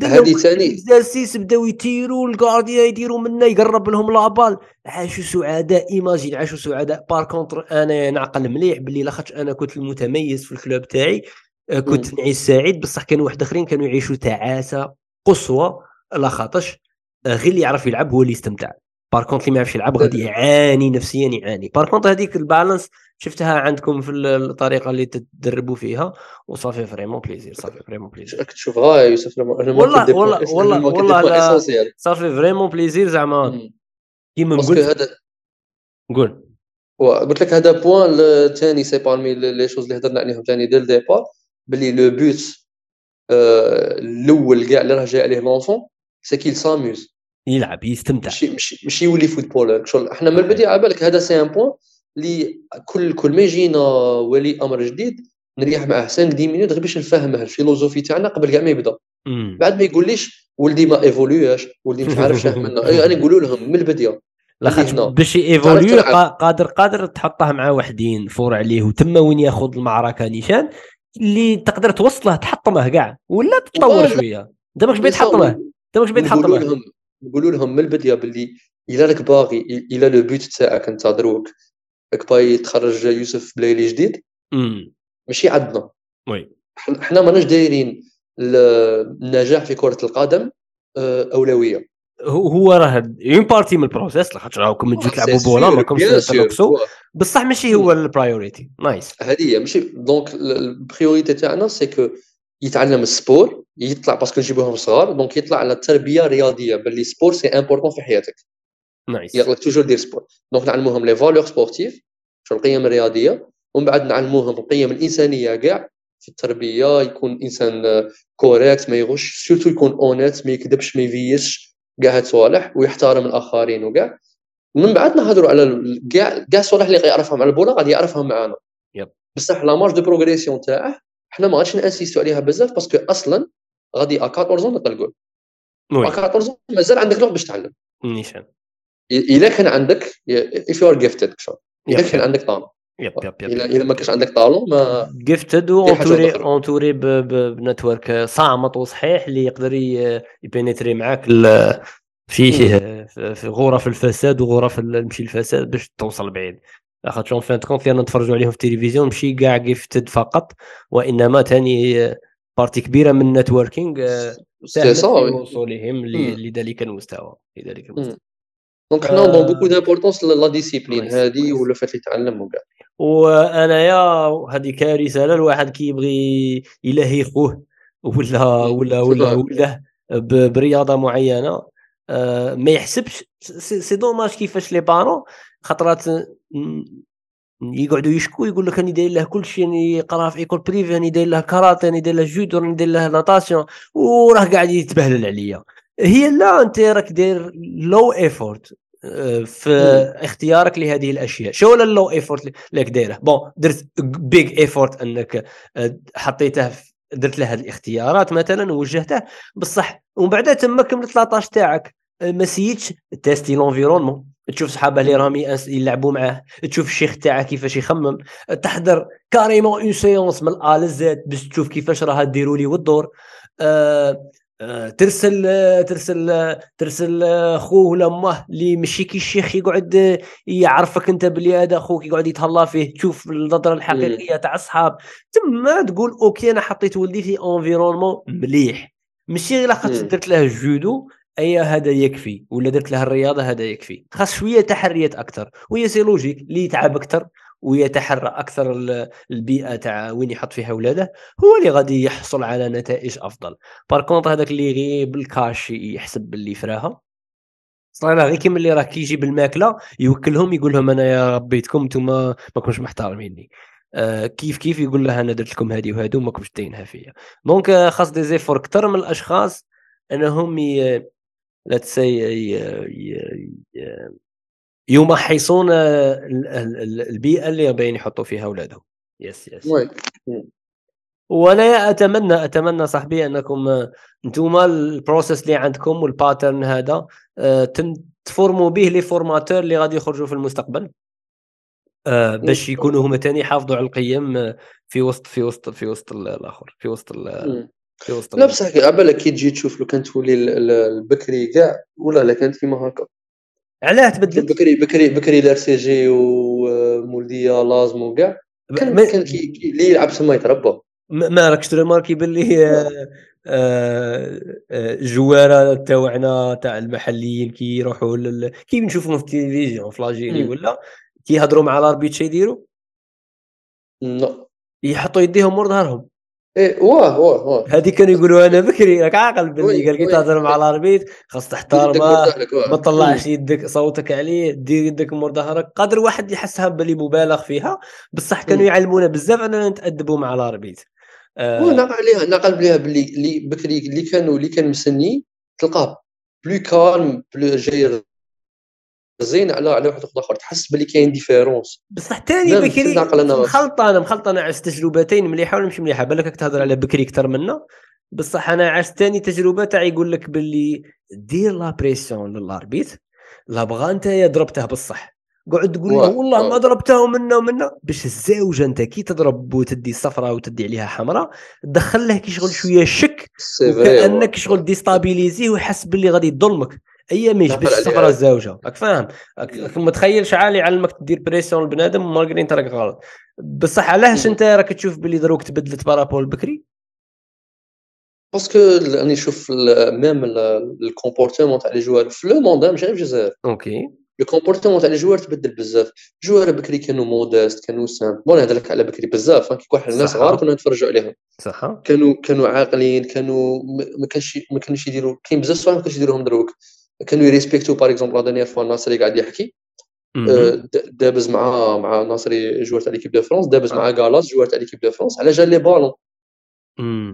هذه تاني. exercice بداو يطيروا ال cardio يديروا منا يقرب لهم la balle. عاشوا سعداء imagine عاشوا سعداء. par contre أنا نعقل مليح باللي لاخاطش أنا كنت المتميز في ال club تاعي. آه، كنت نعيش سعيد. بصح كانوا واحد آخرين كانوا يعيشوا تعاسة قصوى. لاخاطش آه، غير اللي يعرف يلعب هو اللي يستمتع. par contre اللي ما يعرفش يلعب غادي يعاني نفسيا يعاني. par contre هذيك ال balance شفتها عندكم في الطريقة اللي تدربوا فيها؟ و ça fait vraiment plaisir ça fait vraiment plaisir راك تشوف غا يوسف والله- والله- والله- والله essentiel. ça fait vraiment plaisir زعما. كيما قلت هذا قول. قلت لك هذا point ثاني c'est parmi les choses اللي هضرنا عليهم ثاني dès le départ باللي le but آه، الأول كاع اللي راه جاي عليه l'enfant c'est qu'il s'amuse يلعب يستمتع. ماشي ماشي ماشي يولي footballeur شغل. إحنا من البداية على بالك هذا c'est un point اللي كل كل ما يجينا ولي أمر جديد نريح معاه 5 10 minutes غير باش نفهمه ال philosophie تاعنا قبل كاع ما يبدأ. بعد ما يقوليش ولدي ما إيفوليوش ولدي مش عارف شنو منا أي أنا نقولوا لهم من البداية لاخاطش. باش ايفوليو قادر قادر تحطه مع وحدين forts عليه وتما وين ياخذ المعركة نيشان اللي تقدر توصله تحطمه كاع ولا تطور. شوية. انت ماكش باغي تحطمه انت ماكش باغي تحطمه لهم نقولوا لهم من البداية باللي الا راك باغي الا le but تاعك انت دروك راك باغي تخرج يوسف بلايلي جديد. ماشي عندنا. oui. حنا ماناش دايرين النجاح في كرة القدم آه، أولوية. هو راه une partie من ال process لاخاطش راكم تجيو تلعبوا بولا ماكمش تنقصوا بصح ماشي هو ال priority nice هذه هي ماشي. donc ال priorité تاعنا c'est que يتعلم ال sport يطلع parce que نجيبوهم صغار donc يطلع على التربيه الرياضيه باللي sport c'est important في حياتك. nice يقول toujours دير sport donc نعلموهم les valeurs sportives شو القيم الرياضية ومن بعد نعلموهم القيم الإنسانية كاع في التربية يكون إنسان correct ما يغش surtout يكون honnête ما يكذبش ما يفيش كاع هاد الصوالح ويحترم الآخرين وكاع. من بعد نهضروا على كاع كاع الصوالح اللي يعرفهم على البولا غادي يعرفهم معانا. yep بصح la marge de progression تاعه حنا ما غاديش ن insistو عليها بزاف parce que أصلا غادي ا 14 نطلقوا ا 14 مازال عندك الوقت باش تعلم. نيشان. الا كان عندك if you are gifted الا كان عندك talent yep yep yep. الا ما كانش عندك talent ما gifted entouré entouré ب network صامت وصحيح اللي يقدر ي pénétrer معاك فيه في غرف الفساد وغرف ماشي الفساد باش توصل بعيد. لاخاطش en fin de compte اللي نتفرجوا عليهم في التلفزيون ماشي كاع gifted فقط وإنما ثاني partie كبيرة من ال networking سهل في وصولهم لذلك المستوى لذلك المستوى. donc حنا donne beaucoup d'importance la discipline هذه ولا fait يتعلم وكاع. وأنايا هذه كارثة لا الواحد كيبغي يلهي خوه ولا ولا ولا ولا برياضة معينة. آه، ما يحسبش c'est dommage كيفاش les parents خطرات يقعدوا يشكوا يقول لك راني داير له كل شيء راني يقرأ في école privée راني داير له كاراتي راني داير له جودو راني داير له natation وراه قاعد يتبهلل عليا. هي لا أنت راك داير لو effort آه، في اختيارك لهذه الأشياء. شو ال l'effort لك دايره؟ bon درت big effort أنك آه، حطيته درت له هذه الاختيارات مثلا ووجهته. بصح ومن بعد تما كملت 13 تاعك. آه، ما سيتش tester l'environnement تشوف صحابه اللي راهم يلعبوا معاه. تشوف الشيخ تاعه كيفاش يخمم. تحضر carrément en séance من ال A ل Z باش تشوف كيفاش راه ديروا لي والدور. أه ترسل ترسل ترسل خوه ولا امه اللي ماشي كي الشيخ يقعد يعرفك أنت بلي هذا أخوك يقعد يتهلا فيه. تشوف النظرة الحقيقية تاع الصحاب تما تقول okay أنا حطيت ولدي في environnement مليح. ماشي غير خاطر درت له الجودو أي هذا يكفي. ولا درت له الرياضة هذا يكفي. خاص شوية تحريات أكثر وهي c'est logique اللي يتعب أكثر ويتحرى أكثر البيئة تاع وين يحط فيها اولاده هو اللي غادي يحصل على نتائج أفضل. par contre هذاك اللي غير بالكاش يحسب باللي فراها. صراحة غير كيما اللي راه كيجي بالماكلة يوكلهم يقول لهم أنا يا ربيتكم أنتم ما كنتش محترميني آه كيف كيف؟ يقول لها أنا درت لكم هذه وهذه وما كنتش داينها فيا. donc آه، خاص des efforts أكثر من الأشخاص إنهم. لا تسي يمحصون البيئة اللي باين يحطوا فيها أولادهم. yes yes وأنا أتمنى أتمنى صاحبي أنكم أنتم ال process اللي عندكم وال pattern هذا آه، ت formerوا به les formateurs اللي غادي يخرجوا في المستقبل. آه، باش يكونوا هما ثاني يحافظوا على القيم في وسط في وسط في وسط الآخر في وسط في وسط لا بصح على بالك كي تجي تشوف لو كان تولي البكري كاع ولا لا كانت كيما هكا؟ علاه تبدلت؟ بكري بكري بكري الار سي جي ومولديه لازم وكاع. كان ما... كان كي اللي يلعب سما يتربى ما راكش تريماركي باللي آه، آه، آه، جواره تاعنا تاع المحليين كي يروحوا لل... كي نشوفهم في التلفزيون في لاجيري ولا؟ كي يهضروا مع ال arbitre يديروا؟ لا يحطوا يديهم مور ظهرهم. إيه واه واه واه هذه كانوا يقولوا أنا بكري راك عاقل باللي قال كي تهضر مع ال arbitre خاص تحترمه ما تطلعش يدك صوتك عليه دير يدك مور ظهرك. قادر واحد يحسها باللي مبالغ فيها. بصح كانوا يعلمونا بزاف أننا نتأدبوا مع ال arbitre آه. نقل عليها نقل عليها باللي اللي بكري اللي كانوا اللي كان مسني تلقاه plus calme plus جاي زين على على واحد آخر. تحس باللي كاين différence بصح ثاني بكري مخلط أنا مخلط أنا عشت تجربتين مليحة ولا مش مليحة؟ بالك تهضر على بكري أكثر منا بصح أنا عشت ثاني تجربة تاع يقول لك باللي دير la pression لل arbitre. لا بغا أنت ضربته بالصح. قعد تقول له والله ما ضربته منا ومنا باش الزوجة أنت كي تضرب وتدي صفراء وتدي عليها حمراء تدخل له كي شغل شوية شك كانك شغل déstabiliser ويحس باللي غادي يظلمك. اياميش باش تقرا الزوجه راك فاهم. راك متخيل شحال يعلمك دير pression لبنادم malgré أنت راك غلط. بصح علاش أنت راك تشوف بلي دروك تبدلت par rapport ل بكري؟ parce que راني نشوف même ال comportement تاع les joueurs في le monde ماشي غير في الجزائر okay. le comportement تاع les joueurs تبدل بزاف. joueurs بكري كانوا modestes كانوا simples bon هذا لك على بكري بزاف. كي واحد الناس صغار كنا نتفرجوا عليهم. صح. كانوا كانوا عاقلين كانوا ما كانش ما كانوش يديروا كاين بزاف صوالح ما كانش يديروهم دروك. كانوا ي respecterو par exemple la dernière fois ناصري قاعد يحكي دابز مع مع ناصري joueur تاع l'équipe de France دابز مع غالاس joueur تاع l'équipe de France على جال les ballons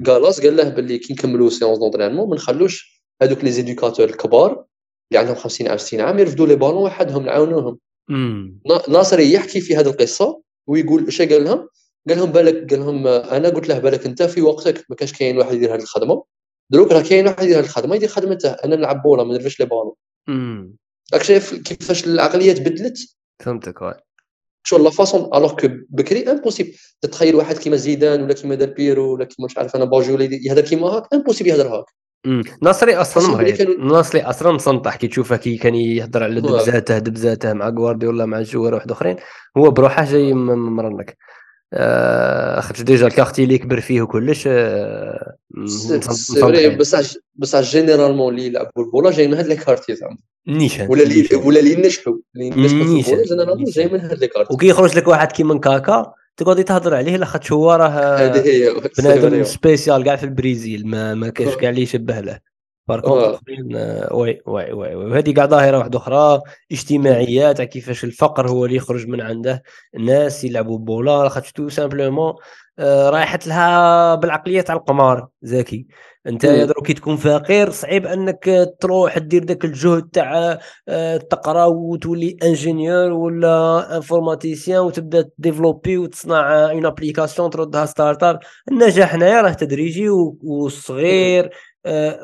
غالاس قال له باللي كي نكملوا séance d'entraînement ما نخلوش هذوك les éducateurs الكبار اللي عندهم 50 عام 60 عام يرفدوا les ballons وحدهم نعاونوهم. ناصري يحكي في هذه القصة ويقول اش قال لهم؟ قال لهم بالك قال لهم أنا قلت له بالك أنت في وقتك ما كانش كاين واحد يدير هذه الخدمة. دروك راه كاين واحد يدير الخدمة يدير خدمته أنا نلعب بولا ما نرفش les ballons. راك شايف كيفاش العقلية تبدلت؟ فهمتك ouais شغل la façon alors que بكري impossible تتخيل واحد كيما زيدان ولا كيما دال بيرو ولا كيما مش عارف أنا باجولي يهضر كيما هاك impossible يهضر هاك. ناصري أصلا مريض ناصري أصلا مسنطح كي تشوفه كي كان يهضر على دبزاته دبزاته مع غوارديولا مع جوار واحد أخرين. هو بروحه جاي مرنك خاطر déjà ال quartier اللي كبر فيه وكلش آه، سي بصح بصح généralement اللي يلعبوا البولا جاي من هاد les quartiers زعما. نيشان ولا اللي ولا اللي نجحوا نجحوا généralement جاي من هاد les quartiers. وكي يخرج لك واحد كيما كاكا تقعد تهضر عليه لاخاطش هو راه هي بنادم spécial كاع في البرازيل ما ما كاينش كاع اللي يشبه له. par contre oui oui oui وهذه كاع ظاهرة واحدة أخرى اجتماعيه تاع كيفاش الفقر هو اللي يخرج من عنده. الناس يلعبوا بولا خاطر tout simplement رايحت لها بالعقلية تاع القمار زكي أنت كي تكون فقير صعيب أنك تروح دير ذاك الجهد تاع آه، تقرأ وتولي ingénieur ولا informaticien وتبدأ développer وتصنع une application تردها startup النجاح هنايا راه تدريجي وصغير آه،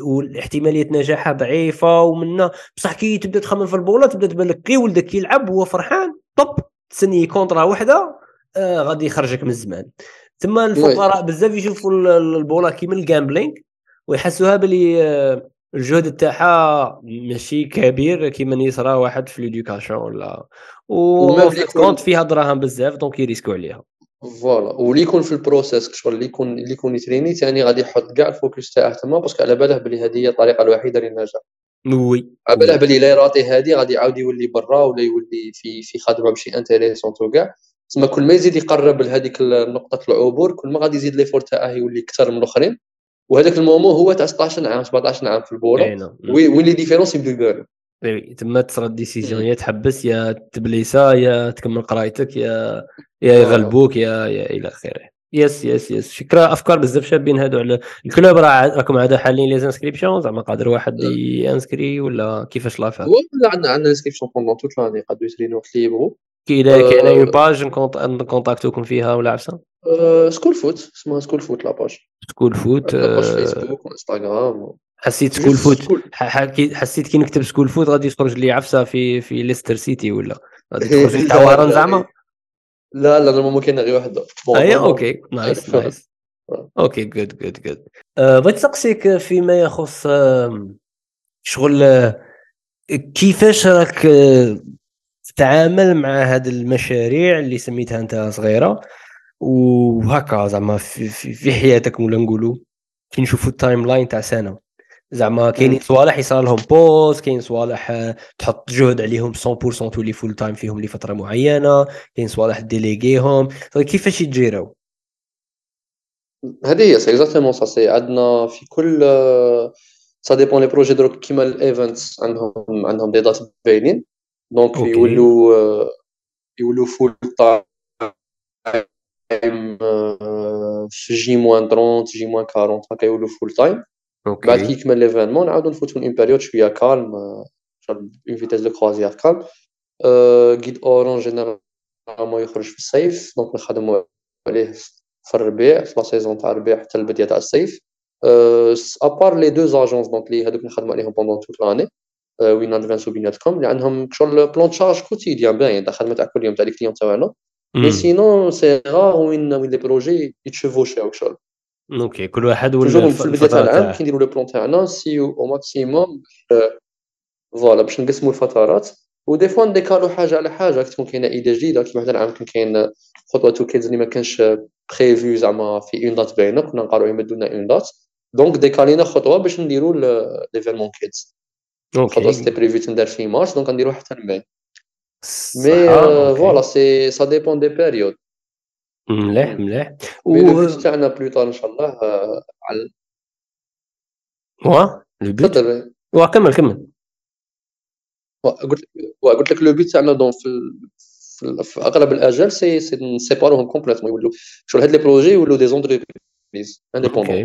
واحتماليه نجاحها ضعيفة ومنا بصح كي تبدأ تخمم في البوله تبدأ تبان لك كي ولدك يلعب وهو فرحان طب تسني contrat وحدة آه غادي يخرجك من الزمان. ثم الفقراء بزاف يشوفوا البوله كيما ال gambling ويحسوها بلي آه، الجهد تاعها ماشي كبير كيما يصرى واحد في l'éducation ولا. ou compte فيها دراهم بزاف donc يريسكو عليها. voilà. واللي يكون في ال process شغل اللي يكون اللي يكون يتريني ثاني غادي يحط كاع ال focus تاعه تما parce que على باله بلي هذه هي الطريقة الوحيدة للنجاح oui. على باله بلي لا يراطي هذه غادي يعاود يولي برا ولا يولي في في خدمة ماشي intéressante وكاع. تسمى كل ما يزيد يقرب لهذيك نقطة العبور كل ما غادي يزيد l'effort تاعه يولي أكثر من الآخرين. وهذاك ال moment هو تاع 16 عام 17 عام في البوله وين les différences يبدو يبانوا oui تما تصرا décision يا تحبس يا تبليسا يا تكمل قرايتك يا يا يغلبوك يا يا إلى آخره. يس يس يس فكرة أفكار بزاف شابين هادو على الكلوب. راه راكم عاد حالين لي زانسكريبسيون زعما قادر واحد ينسكري ولا كيفاش لافا ولا عندنا عندنا انسكريبسيون بوندون توت لاني قادو يسرينو وقت اللي يبغوا كي كاين اون باج نكونتاكتوكم فيها ولا عفسة. سكول فوت اسمها سكول فوت لاباج سكول فوت باج فيسبوك وانستغرام حسيت سكول فوت حسيت كي نكتب سكول فوت غادي تخرج لي عفسة في في ليستر سيتي ولا. غادي تخرج لي تعوارن زعما. لا لا normalement كاينة غير وحده أي okay. Nice nice. okay good good good بغيت نسقسيك فيما يخص شغل كيفاش راك تتعامل مع هذه المشاريع اللي سميتها أنت صغيرة؟ وهكا زعما في, في, في حياتك ولا نقولوا كي نشوفوا ال timeline تاع سنة. زعما كاينين صوالح يصير لهم buzz كاين صوالح آه، تحط جهد عليهم 100% تولي full time فيهم لفترة معينة كاين صوالح ديليغيهم كيفاش يتجيروا؟ هذه هي c'est exactement ça c'est عندنا في كل ça dépend les projets دروك كيما ال events عندهم عندهم دي دات باينين donc يولوا آه، يولوا full time في J moins 30 J moins 40 هكا يولوا full time okay بعد كي يكمل l'événement نعاودو نفوتو une période شوية calme en vitesse de croisière calme غيد اورون جينيرالمون يخرج في الصيف دونك نخدمو عليه في الربيع في لا سيزون تاع الربيع حتى البدايه تاع الصيف ابار لي دو زاجونس دونك لي هذوك نخدمو عليهم بوندون توت لاني وين ادفانسو بيناتكم اللي عندهم شغل بلون تشارج كوتيديان باين تاع خدمه تاع كل يوم تاع لي كليون تاعنا مي سينون سي غار وين وين لي بروجي يتشوفوشيو شغل أوكي كل واحد ولا في البدايه تاع العام كنديروا لو بلون تاعنا نسيو أو ماكسيموم فوالا باش نقسموا الفترات ودي فوا نديكالو حاجة على حاجة تكون كاينة ايديا جديده كيما هذا العام كان كاين خطوه تو كيدز اللي ما كانش بريفيو زعما في اون دات باينه كنا نقاروا يمدوا لنا اون دات دونك ديكالينا خطوه باش نديروا ليفيرمون كيدز خطوه سيتي بريفيو تندار في مارس دونك نديروا حتى لماي مي فوالا سي سا ديبون دي بيريود مليح مليح بوت تاعنا بلوطار ان شاء الله على وا لو بوت وا كمل كمل. قلت قلت لك لو بوت تاعنا دون في, في أغلب الآجال سي سي نسيباروهم كومبليتمون يولوا شغل هاد لي بروجي يولوا دي زونتربريز انديبوندون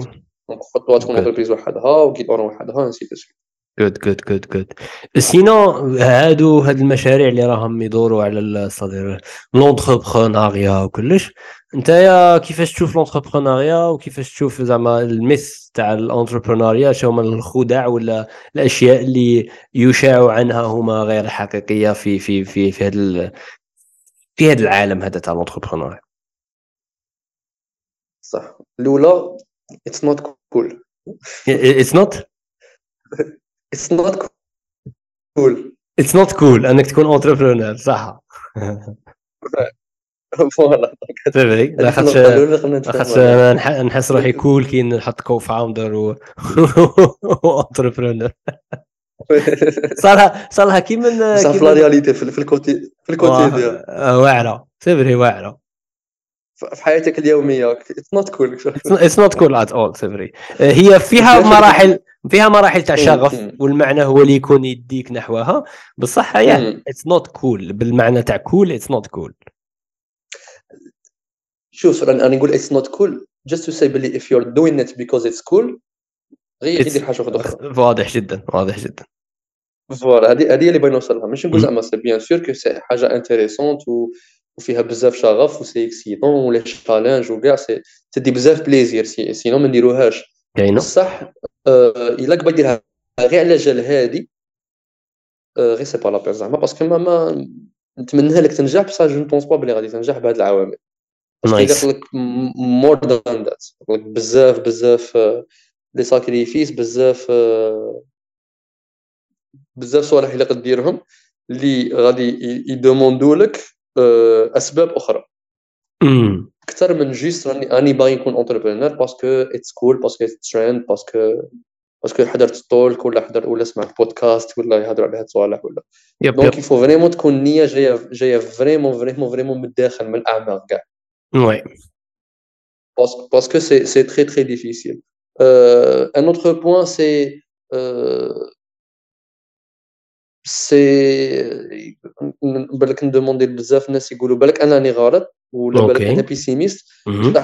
دونك خطوه تكون انتربريز وحدها وكيدور وحدها انسي دو سويت جود جود جود جود سينو هادو هاد المشاريع اللي راهم يدوروا على الصدير لونتربرونيا وكلش انت يا كيفاش تشوف l'entrepreneuriat وكيفاش تشوف زعما ال myth تاع ال entrepreneuriat شو هما الخدع ولا الأشياء اللي يشاع عنها هما غير حقيقية في في في في هذا في هذا العالم هذا تاع l'entrepreneuriat صح. الأولى اتس نوت كول اتس نوت اتس نوت كول اتس نوت كول أنك تكون entrepreneur صح. voilà. لاخاطش لاخاطش نحس روحي cool كي نحط co-founder و entrepreneur صار صار لها كي من في la réalité في ال quoti في ال quotidien واعرة. c'est vrai واعرة. في حياتك اليومية it's not cool it's not cool at all c'est vrai هي فيها مراحل فيها مراحل تاع شغف والمعنى هو اللي يكون يديك نحوها. بصح يا it's not cool بالمعنى تاع cool it's not cool شوف أنا نقول it's not cool just to say بلي if you are doing it because it's cool غير يدير حاجة أخرى. واضح جدا واضح جدا. voilà هذه هذه اللي بغيت نوصلها. ماشي نقول زعما c'est bien sûr que c'est حاجة intéressante وفيها بزاف شغف و c'est excitant ولا challenge وكاع c'est تدي بزاف plaisir sinon ما نديروهاش. كاينة؟ بصح إلا كبا ديرها غير على جال هادي. غير c'est pas la peine زعما parce que ما, ما نتمنى لك تنجح بصح je ne pense pas بلي غادي تنجح بهاد العوامل. it's like more than that بزاف بزاف les sacrifices بزاف بزاف صوالح اللي قديرهم اللي غادي يدوموندو لك أسباب أخرى. أكثر من juste راني اني باغي نكون اونتربرونور باسكو اتس كول باسكو اتس ترند باسكو باسكو حضرت تولك ولا حضرت ولا سمعت بودكاست ولا يهضروا على هاد الصوالح ولا. donc il faut vraiment تكون النيه جاية جاية vraiment vraiment vraiment من الداخل من الأعماق كاع. oui parce que c'est c'est très très difficile un autre point c'est c'est بالك ندوموندي بزاف الناس يقولوا بالك أنا راني غلط. ولا بالك أنا pessimiste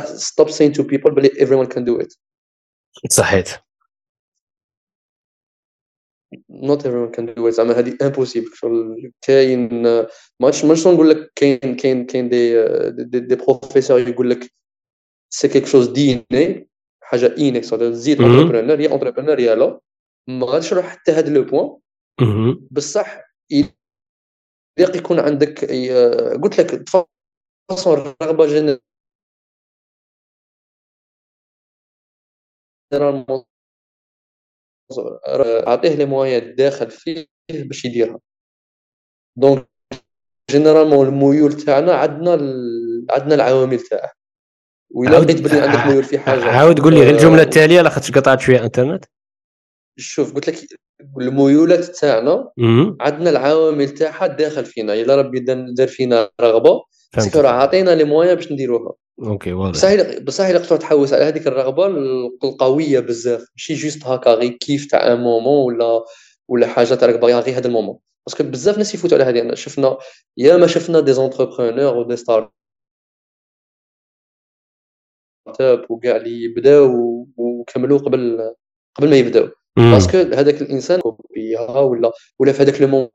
stop saying to people بلي everyone can do it. صحيت. Not everyone can do it. زعما هذه impossible شغل كاين ماش ماش نقول لك كاين كاين كاين des des, des professeurs يقول لك c'est quelque chose d'inné حاجة innée تزيد entrepreneur يا entrepreneur يا لا. ما غاديش نروح حتى هذا le point بصح يليق يكون عندك قلت لك façon الرغبه généralement أعطيه les moyens داخل فيه باش يديرها. donc généralement الميول تاعنا عندنا عندنا العوامل تاعه. وإلا لقيت بلي عندك ميول في حاجة. عاود قول لي غير الجملة التالية لاخاطش قطعت شوية إنترنت. شوف قلت لك الميولات تاعنا عندنا العوامل تاعها داخل فينا. إلا ربي دار فينا رغبة parce que راه عطينا les moyens باش نديروها. OK واضح. بصح بصح الا قطعت تحوس على هذيك الرغبة القوية بزاف. ماشي juste هكا غير كيف تاع un moment ولا ولا حاجة تاعك باغيها غير هذا ال moment. parce que بزاف ناس يفوتوا على هذه. شفنا يا ما شفنا des entrepreneurs و des stars وكاع اللي بداو وكملوا قبل قبل ما يبداو. parce que هذاك الإنسان كوبيها ولا ولا في هذاك لو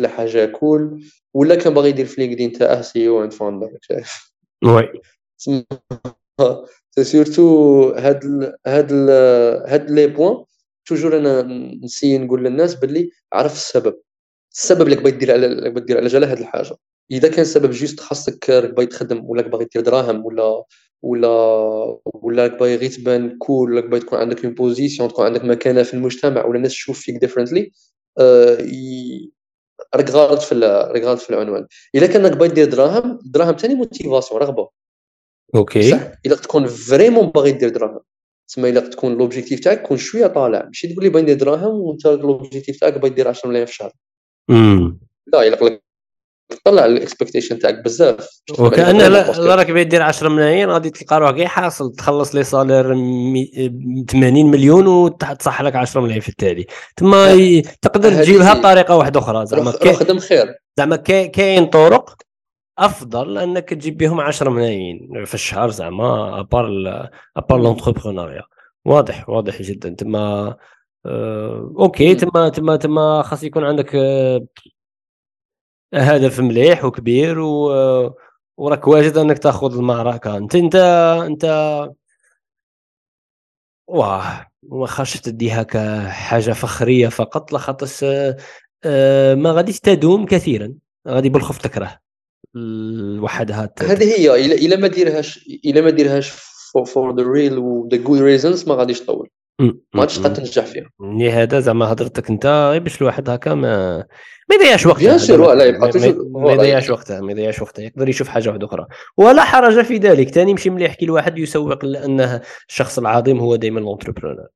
لا حاجة cool ولا كان باغي يدير في LinkedIn تاعه CEO and founder شايف؟ oui. c'est surtout هاد ال هاد ال هاد les points toujours أنا نسي نقول للناس باللي عرف السبب. السبب اللي دير على باغي دير على جال هاد الحاجة. إذا كان السبب juste خاصك راك باغي تخدم ولا باغي دير دراهم ولا ولا ولا باغي غير تبان cool ولا باغي تكون عندك une position تكون عندك مكانة في المجتمع ولا الناس تشوف فيك differently راك غالط في راك غالط في العنوان إلا كأنك باغي دير دراهم دراهم ثاني motivation رغبة. OK. صح. إلا تكون vraiment باغي دير دراهم. تسمى إلا تكون l'objectif تاعك كون شوية طالع. ماشي تقول لي باغي ندير دراهم وانت l'objectif تاعك باغي دير 10 ملايين في الشهر. لا إلا طلع ال expectation تاعك بزاف. وكان راك باغي دير 10 ملايين غادي تلقى روحك. حاصل. تخلص les salaires 80 مليون وتصح لك 10 ملايين في التالي. تما تقدر تجيبها بطريقة واحدة أخرى. زعما خدم خير. زعما كاين طرق أفضل أنك تجيب بهم 10 ملايين في الشهر زعما à part à part l'entrepreneuriat واضح واضح جدا. تما آه، أوكي. تما تما تما خاص يكون عندك آه، هدف مليح وكبير و... وراك واجد أنك تأخذ المعركه أنت أنت أنت واه ما خاصش تديها كحاجه فخرية فقط لخاطر آه، ما غاديش تدوم كثيرا. غادي بالخوف تكره وحدها هذه هي. إلا ما ديرهاش إلا ما ديرهاش for the real و the good reasons ما غاديش تطول. ما غاديش تقدر تنجح فيها. هذا زعما هضرتك أنت باش الواحد هكا ما ما يضيعش وقته bien sûr لا يبقى ما يضيعش وقته ما يضيعش وقته يقدر يشوف حاجة واحدة أخرى. ولا حرج في ذلك ثاني مشي مليح كي الواحد يسوق لأنه الشخص العظيم هو دائما l'entrepreneur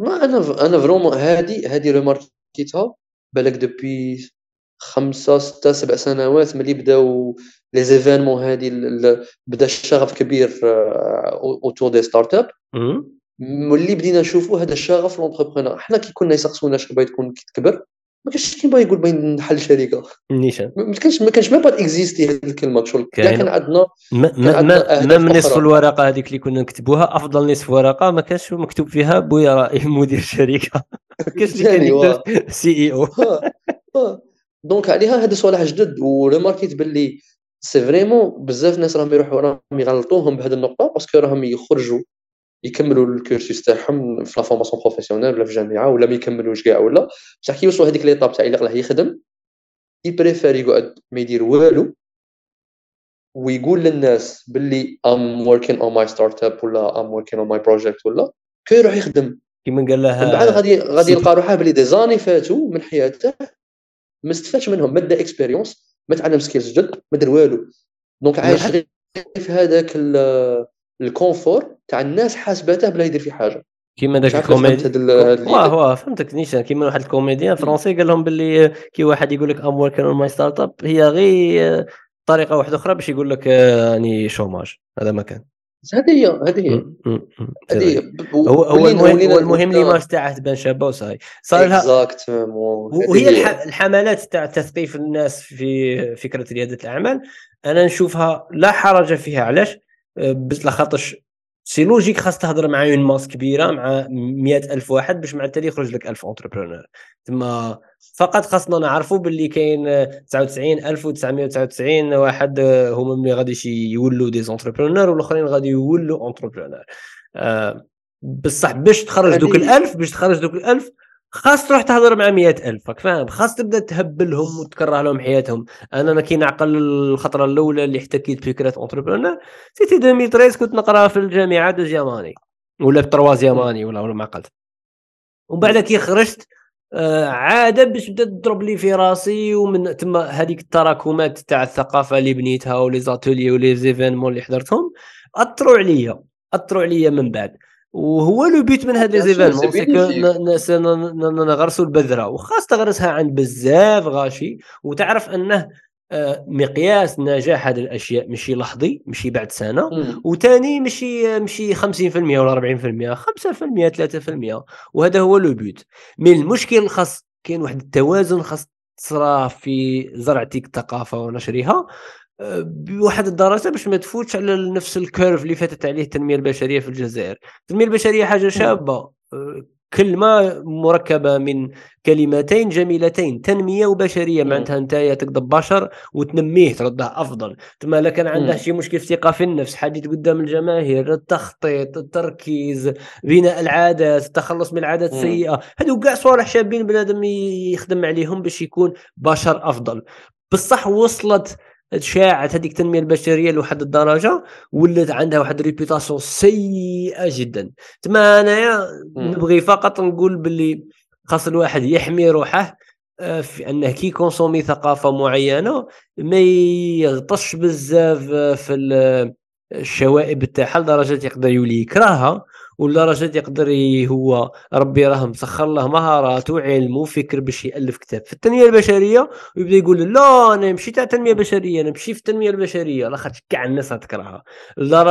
ما أنا أنا vraiment هذه هذه ريماركيتها بالك depuis خمسة ستة سبع سنوات ملي بداو les événements هادي بدا الشغف كبير autour des startups ملي بدينا نشوفوا هذا الشغف l'entrepreneur حنا كي كنا يسقسونا اش باغي تكون كي تكبر ما كانش كي باغي يقول باغي نحل شركة. نيشان. ما كانش ما كانش ما pas existé هذه الكلمة. شغل كان عندنا ما نصف الورقة هذيك اللي كنا نكتبوها أفضل نصف ورقة ما كانش مكتوب فيها بويا رائي مدير الشركة ما كانش اللي كان يكتب CEO donc عليها هذا صوالح جدد و remarqu يت باللي c'est vraiment بزاف الناس راهم يروحوا راهم يغلطوهم بهذه النقطة parce que راهم يخرجوا يكملوا ال cursus تاعهم في la formation professionnelle ولا في الجامعة ولا ما يكملوش كاع ولا بصح كي يوصلوا هذيك l'étape تاع يلقاه يخدم ي préfère يقعد ما يدير والو ويقول للناس باللي I'm working on my startup ولا I'm working on my project ولا كي يروح يخدم. كيما قال لها من بعد غادي غادي يلقى روحه باللي des années فاتوا من حياته ما استفادش منهم ما دا expérience ما تعلم skills جدد ما دار والو. donc عايش غير في هذاك ال confort تاع الناس حاسباته بلا يدير في حاجة. كيما داك الكوميدي. واه واه فهمتك نيشان. كيما واحد ال comédien français قال لهم باللي كي واحد يقول لك I'm working on my startup هي غير طريقة واحدة أخرى باش يقول لك يعني chômage. هذا ما كان. هذه هي هذه هي. هذه هو هو المهم هو المهم l'image تاعه تبان شابة وصاي. صار لها وهي الحملات تاع تثقيف الناس في فكرة رياده الأعمال أنا نشوفها لا حرج فيها. علاش؟ بس لخاطرش c'est logique خاص تهضر مع une masse كبيرة مع مئة ألف واحد باش مع التالي يخرج لك ألف entrepreneur تما فقط خاصنا نعرفوا باللي كاين 99999 واحد هما اللي غادي يولوا des entrepreneurs والآخرين غادي يولوا entrepreneurs أه بصح باش تخرج دوك الألف باش تخرج دوك الألف خاص تروح تهضر مع مئة ألف فاهم؟ خاص تبدأ تهبلهم وتكره لهم حياتهم. أنا أنا كي نعقل الخطرة الأولى اللي احتكيت بفكره entrepreneur c'était 2013 كنت نقرأ في الجامعة deuxième année ولا في troisième année ولا ولا ما عقلت. ومن بعد كي خرجت آه عادة باش بدأت تضرب لي في راسي ومن تما هذيك التراكمات تاع الثقافة اللي بنيتها و les ateliers و les événements اللي حضرتهم اثروا عليا اثروا عليا من بعد. وهو le but من هاد les événements c'est نغرسوا البذرة. وخاص تغرسها عند بزاف غاشي. وتعرف أنه آه، مقياس نجاح هذه الأشياء ماشي لحظي ماشي بعد سنة. وثاني ماشي ماشي 50% ولا 40% 5% 3% وهذا هو le but. mais المشكل خاص كاين واحد التوازن خاص تصرا في زرعتك الثقافة ونشرها. بواحد الدرجه باش ما تفوتش على نفس الكيرف اللي فاتت عليه التنمية البشرية في الجزائر. التنمية البشرية حاجة شابة. أه، كلمة مركبة من كلمتين جميلتين تنمية وبشرية. معناتها انت تقدر بشر وتنميه تردها أفضل. ثم لا كان عنده شي مشكل في الثقة في النفس حديث قدام الجماهير التخطيط التركيز بناء العادات التخلص من العادات السيئة. هذو كاع صوالح شابين بنادم يخدم عليهم باش يكون بشر أفضل. بصح وصلت تشاعت هذيك التنمية البشرية لواحد الدرجة ولات عندها واحد réputation سيئة جدا. تما أنايا نبغي فقط نقول باللي خاص الواحد يحمي روحه آه، في أنه كي consommé ثقافة معينة ما يغطش بزاف في الشوائب تاعها لدرجة يقدر يولي يكرهها ولدرجة يقدر هو ربي راه مسخر له مهارات وعلم وفكر باش يألف كتاب في التنمية البشرية ويبدا يقول لا أنا ماشي تاع التنمية البشرية أنا ماشي في التنمية البشرية لاخاطش كاع الناس تكرهها.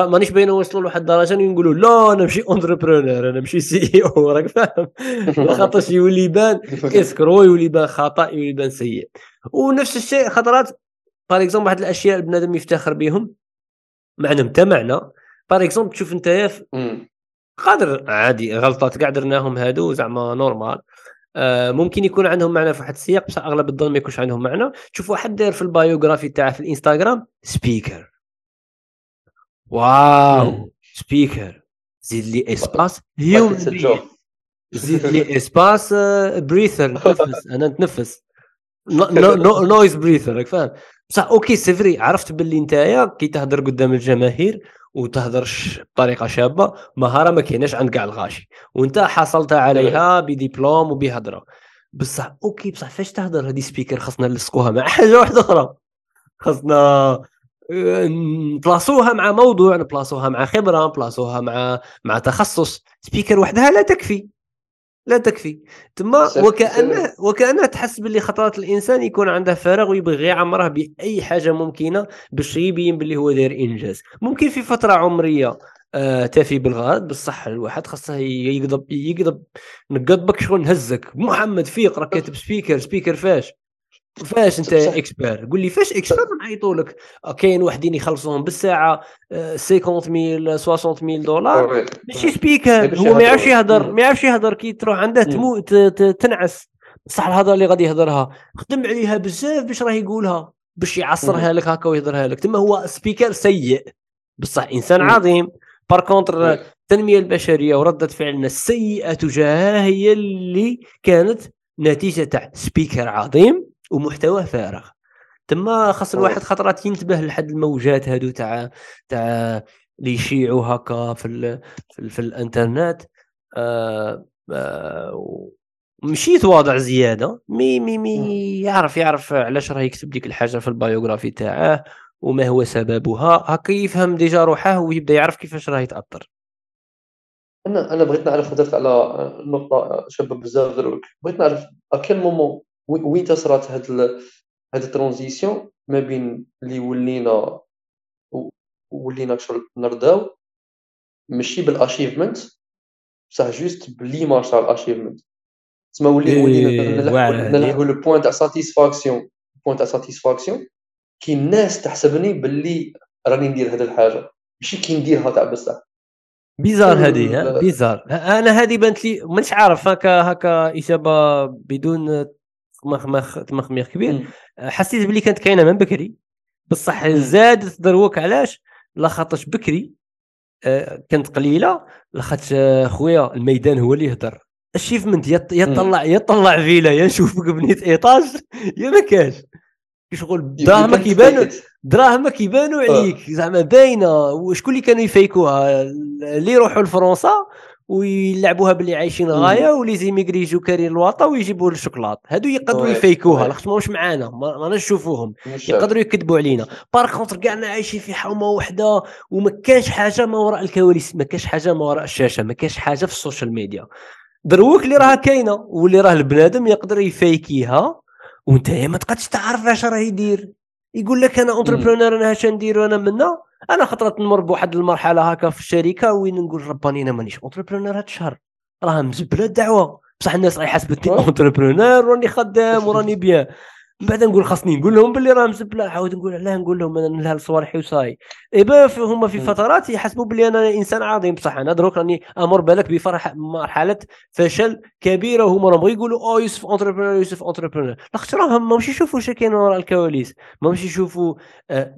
مانيش باين نوصلوا لواحد الدرجة نقولوا لا أنا ماشي entrepreneur أنا ماشي CEO راك فاهم؟ لاخاطش يولي يبان escroc يولي يبان خطأ يولي يبان سيء. ونفس الشيء خطرات par exemple واحد الأشياء البنادم يفتخر بهم معنا مجتمعنا par exemple تشوف أنت قادر عادي غلطات كاع درناهم هادو زعما normal آه ممكن يكون عندهم معنى في واحد السياق بصح أغلب الظن ما يكونش عندهم معنى. تشوف واحد داير في ال biography تاعه في الإنستغرام speaker wow speaker زيد لي espace human زيد لي espace breather نتنفس أنا نتنفس. noise breather راك فاهم؟ بصح OK c'est vrai. عرفت باللي نتايا؟ كي تهضر قدام الجماهير وتهضرش بطريقة شابة مهارة ما كايناش عند كاع الغاشي. وانت حصلت عليها بدبلوم وبهضره بصح OK بصح فاش تهضر هذه speaker؟ خاصنا نلصقوها مع حاجة واحدة أخرى. خاصنا آه، نبلاصوها مع موضوع نبلاصوها مع خبرة نبلاصوها مع مع تخصص. speaker وحدها لا تكفي. لا تكفي. تما وكانه وكانه تحس باللي خطرات الإنسان يكون عنده فراغ ويبغي يعمره بأي حاجة ممكنة باش يبين باللي هو داير إنجاز. ممكن في فترة عمرية آه تفي بالغرض بصح الواحد خاصه يقضب يقضب نقضبك شغل نهزك. محمد فيق راك كاتب speaker speaker فاش. فاش انت expert قول لي فاش expert نعيطوا لك؟ آه، كاين وحدين يخلصوهم بالساعة 50000 60000 دولار. ماشي speaker هو ما يعرفش يهضر ما يعرفش يهضر كي تروح عنده تموت نعس. بصح الهضره اللي غادي يهضرها خدم عليها بزاف باش راه يقولها باش يعصرها لك هكا ويهضرها لك. تما هو speaker سيء. بصح إنسان عظيم. par contre التنمية البشرية وردة فعلنا السيئة تجاهها هي اللي كانت نتيجة تاع speaker عظيم. ومحتواه فارغ. تما خاص الواحد خطرات ينتبه لحد الموجات هادو تاع تاع اللي يشيعوا هكا في ال في, ال في الانترنت. آه آه مشي يتواضع زيادة. مي مي مي يعرف يعرف علاش راه يكتب لك الحاجة في ال biography تاعه وما هو سببها. هكا يفهم déjà روحه ويبدأ يعرف كيفاش راه يتأثر. أنا أنا بغيت نعرف هضرت على نقطة شابة بزاف دروك. بغيت نعرف à quel moment وين تصرات هاد هاد ال transition ما بين اللي ولينا ولينا شغل نرضاو ماشي بال achievement بصح juste ب l'image تاع ال achievement تسمى ولي ولينا نلحقوا le point تاع satisfaction point تاع satisfaction كي الناس تحسبني باللي راني ندير هاد الحاجة. ماشي كي نديرها تاع بصح. bizarre هذه bizarre. أنا هذه بانت لي مانيش عارف هكا هكا إجابة بدون تمخمخ تمخميخ كبير. حسيت بلي كانت كاينة من بكري. بصح زادت دروك علاش؟ لاخاطش بكري آه، كانت قليلة. لاخاطش آه، خويا الميدان هو اللي يهدر ال achievement يطلع يطلع فيلا يا نشوفك بنيت étage. يا ما كاش. شغل دراهمك يبانوا دراهمك يبانوا آه. عليك. زعما باينة. وشكون اللي كانوا يفيكوها اللي يروحوا لفرنسا ويلعبوها باللي عايشين غاية و les immigrés يجوا كارين الواطة ويجيبوا الشوكولات هادو يقدروا يفيكوها لاخاطش ماهوش معانا ما نشوفوهم. يقدروا يكذبوا علينا. par contre كاعنا عايشين في حومه وحدة وما كانش حاجة ما وراء الكواليس ما كانش حاجة ما وراء الشاشة ما كانش حاجة في ال social media. دروك اللي راها كاينة واللي راه البنادم يقدر يفيكيها وانت ما تقدش تعرف اش راه يدير. يقول لك أنا entrepreneur أنا اش ندير وأنا منا. أنا خطرت نمر بواحد المرحلة هكا في الشركة وين نقول رباني أنا مانيش entrepreneur هاد الشهر. راه مزبلة الدعوة. بصح الناس راهي حسبتني entrepreneur راني خدام وراني bien. من بعد نقول خاصني نقول لهم باللي راه مزبله عاود نقول علاه نقول لهم أنا نلها لصوالحي وصاي ايبا هما في فترات يحسبوا باللي أنا إنسان عظيم بصح أنا دروك راني أمر بالك بفرح مرحلة فشل كبيرة وهما راهم يقولوا أو يوسف entrepreneur يوسف entrepreneur لاخاطش راهم ماهمش يشوفوا اش كاين وراء الكواليس. ماهمش يشوفوا آه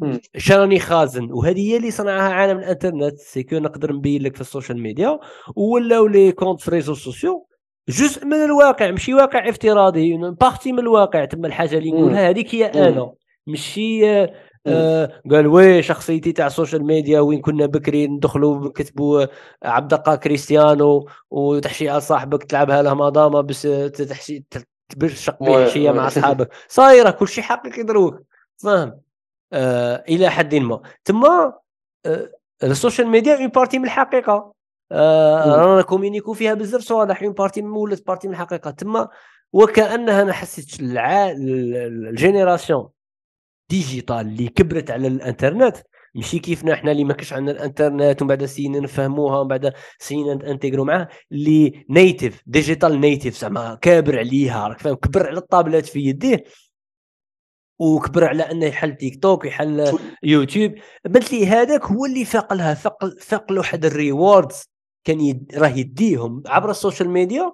راني خازن. وهذه هي اللي صنعها عالم الإنترنت c'est que نقدر نبين لك في ال social media ولاو les comptes في réseaux sociaux. جزء من الواقع ماشي واقع افتراضي partie من الواقع تما الحاجة اللي نقولها هذيك هي أنا ماشي آه قال oui شخصيتي تاع ال social media وين كنا بكري ندخلوا نكتبوا عبد القا كريستيانو وتحشي صاحبك تلعبها له مدامه بس تحشي تبرشق بحشيه مع اصحابك صايرة كل شيء حقيقي دروك فاهم؟ آه إلى حد ما. تما آه ال social media une partie من الحقيقة. آه رانا كومينيكو فيها بزاف صوالح une partie من ولات partie من الحقيقة تما وكأنها أنا حسيت الع... ال génération digitale اللي كبرت على الإنترنت. ماشي كيفنا إحنا اللي ما كاش عندنا الإنترنت ومن بعد سينا نفهموها ومن بعد سينا نانتيغرو معاه اللي native digital native زعما كابر عليها راك فاهم؟ كبر على الطابلات في يديه وكبر على إنه يحل تيك توك يحل يوتيوب بنت لي هذاك هو اللي فاق لها فاق فاق له واحد ال rewards كان يد... راه يديهم عبر ال social media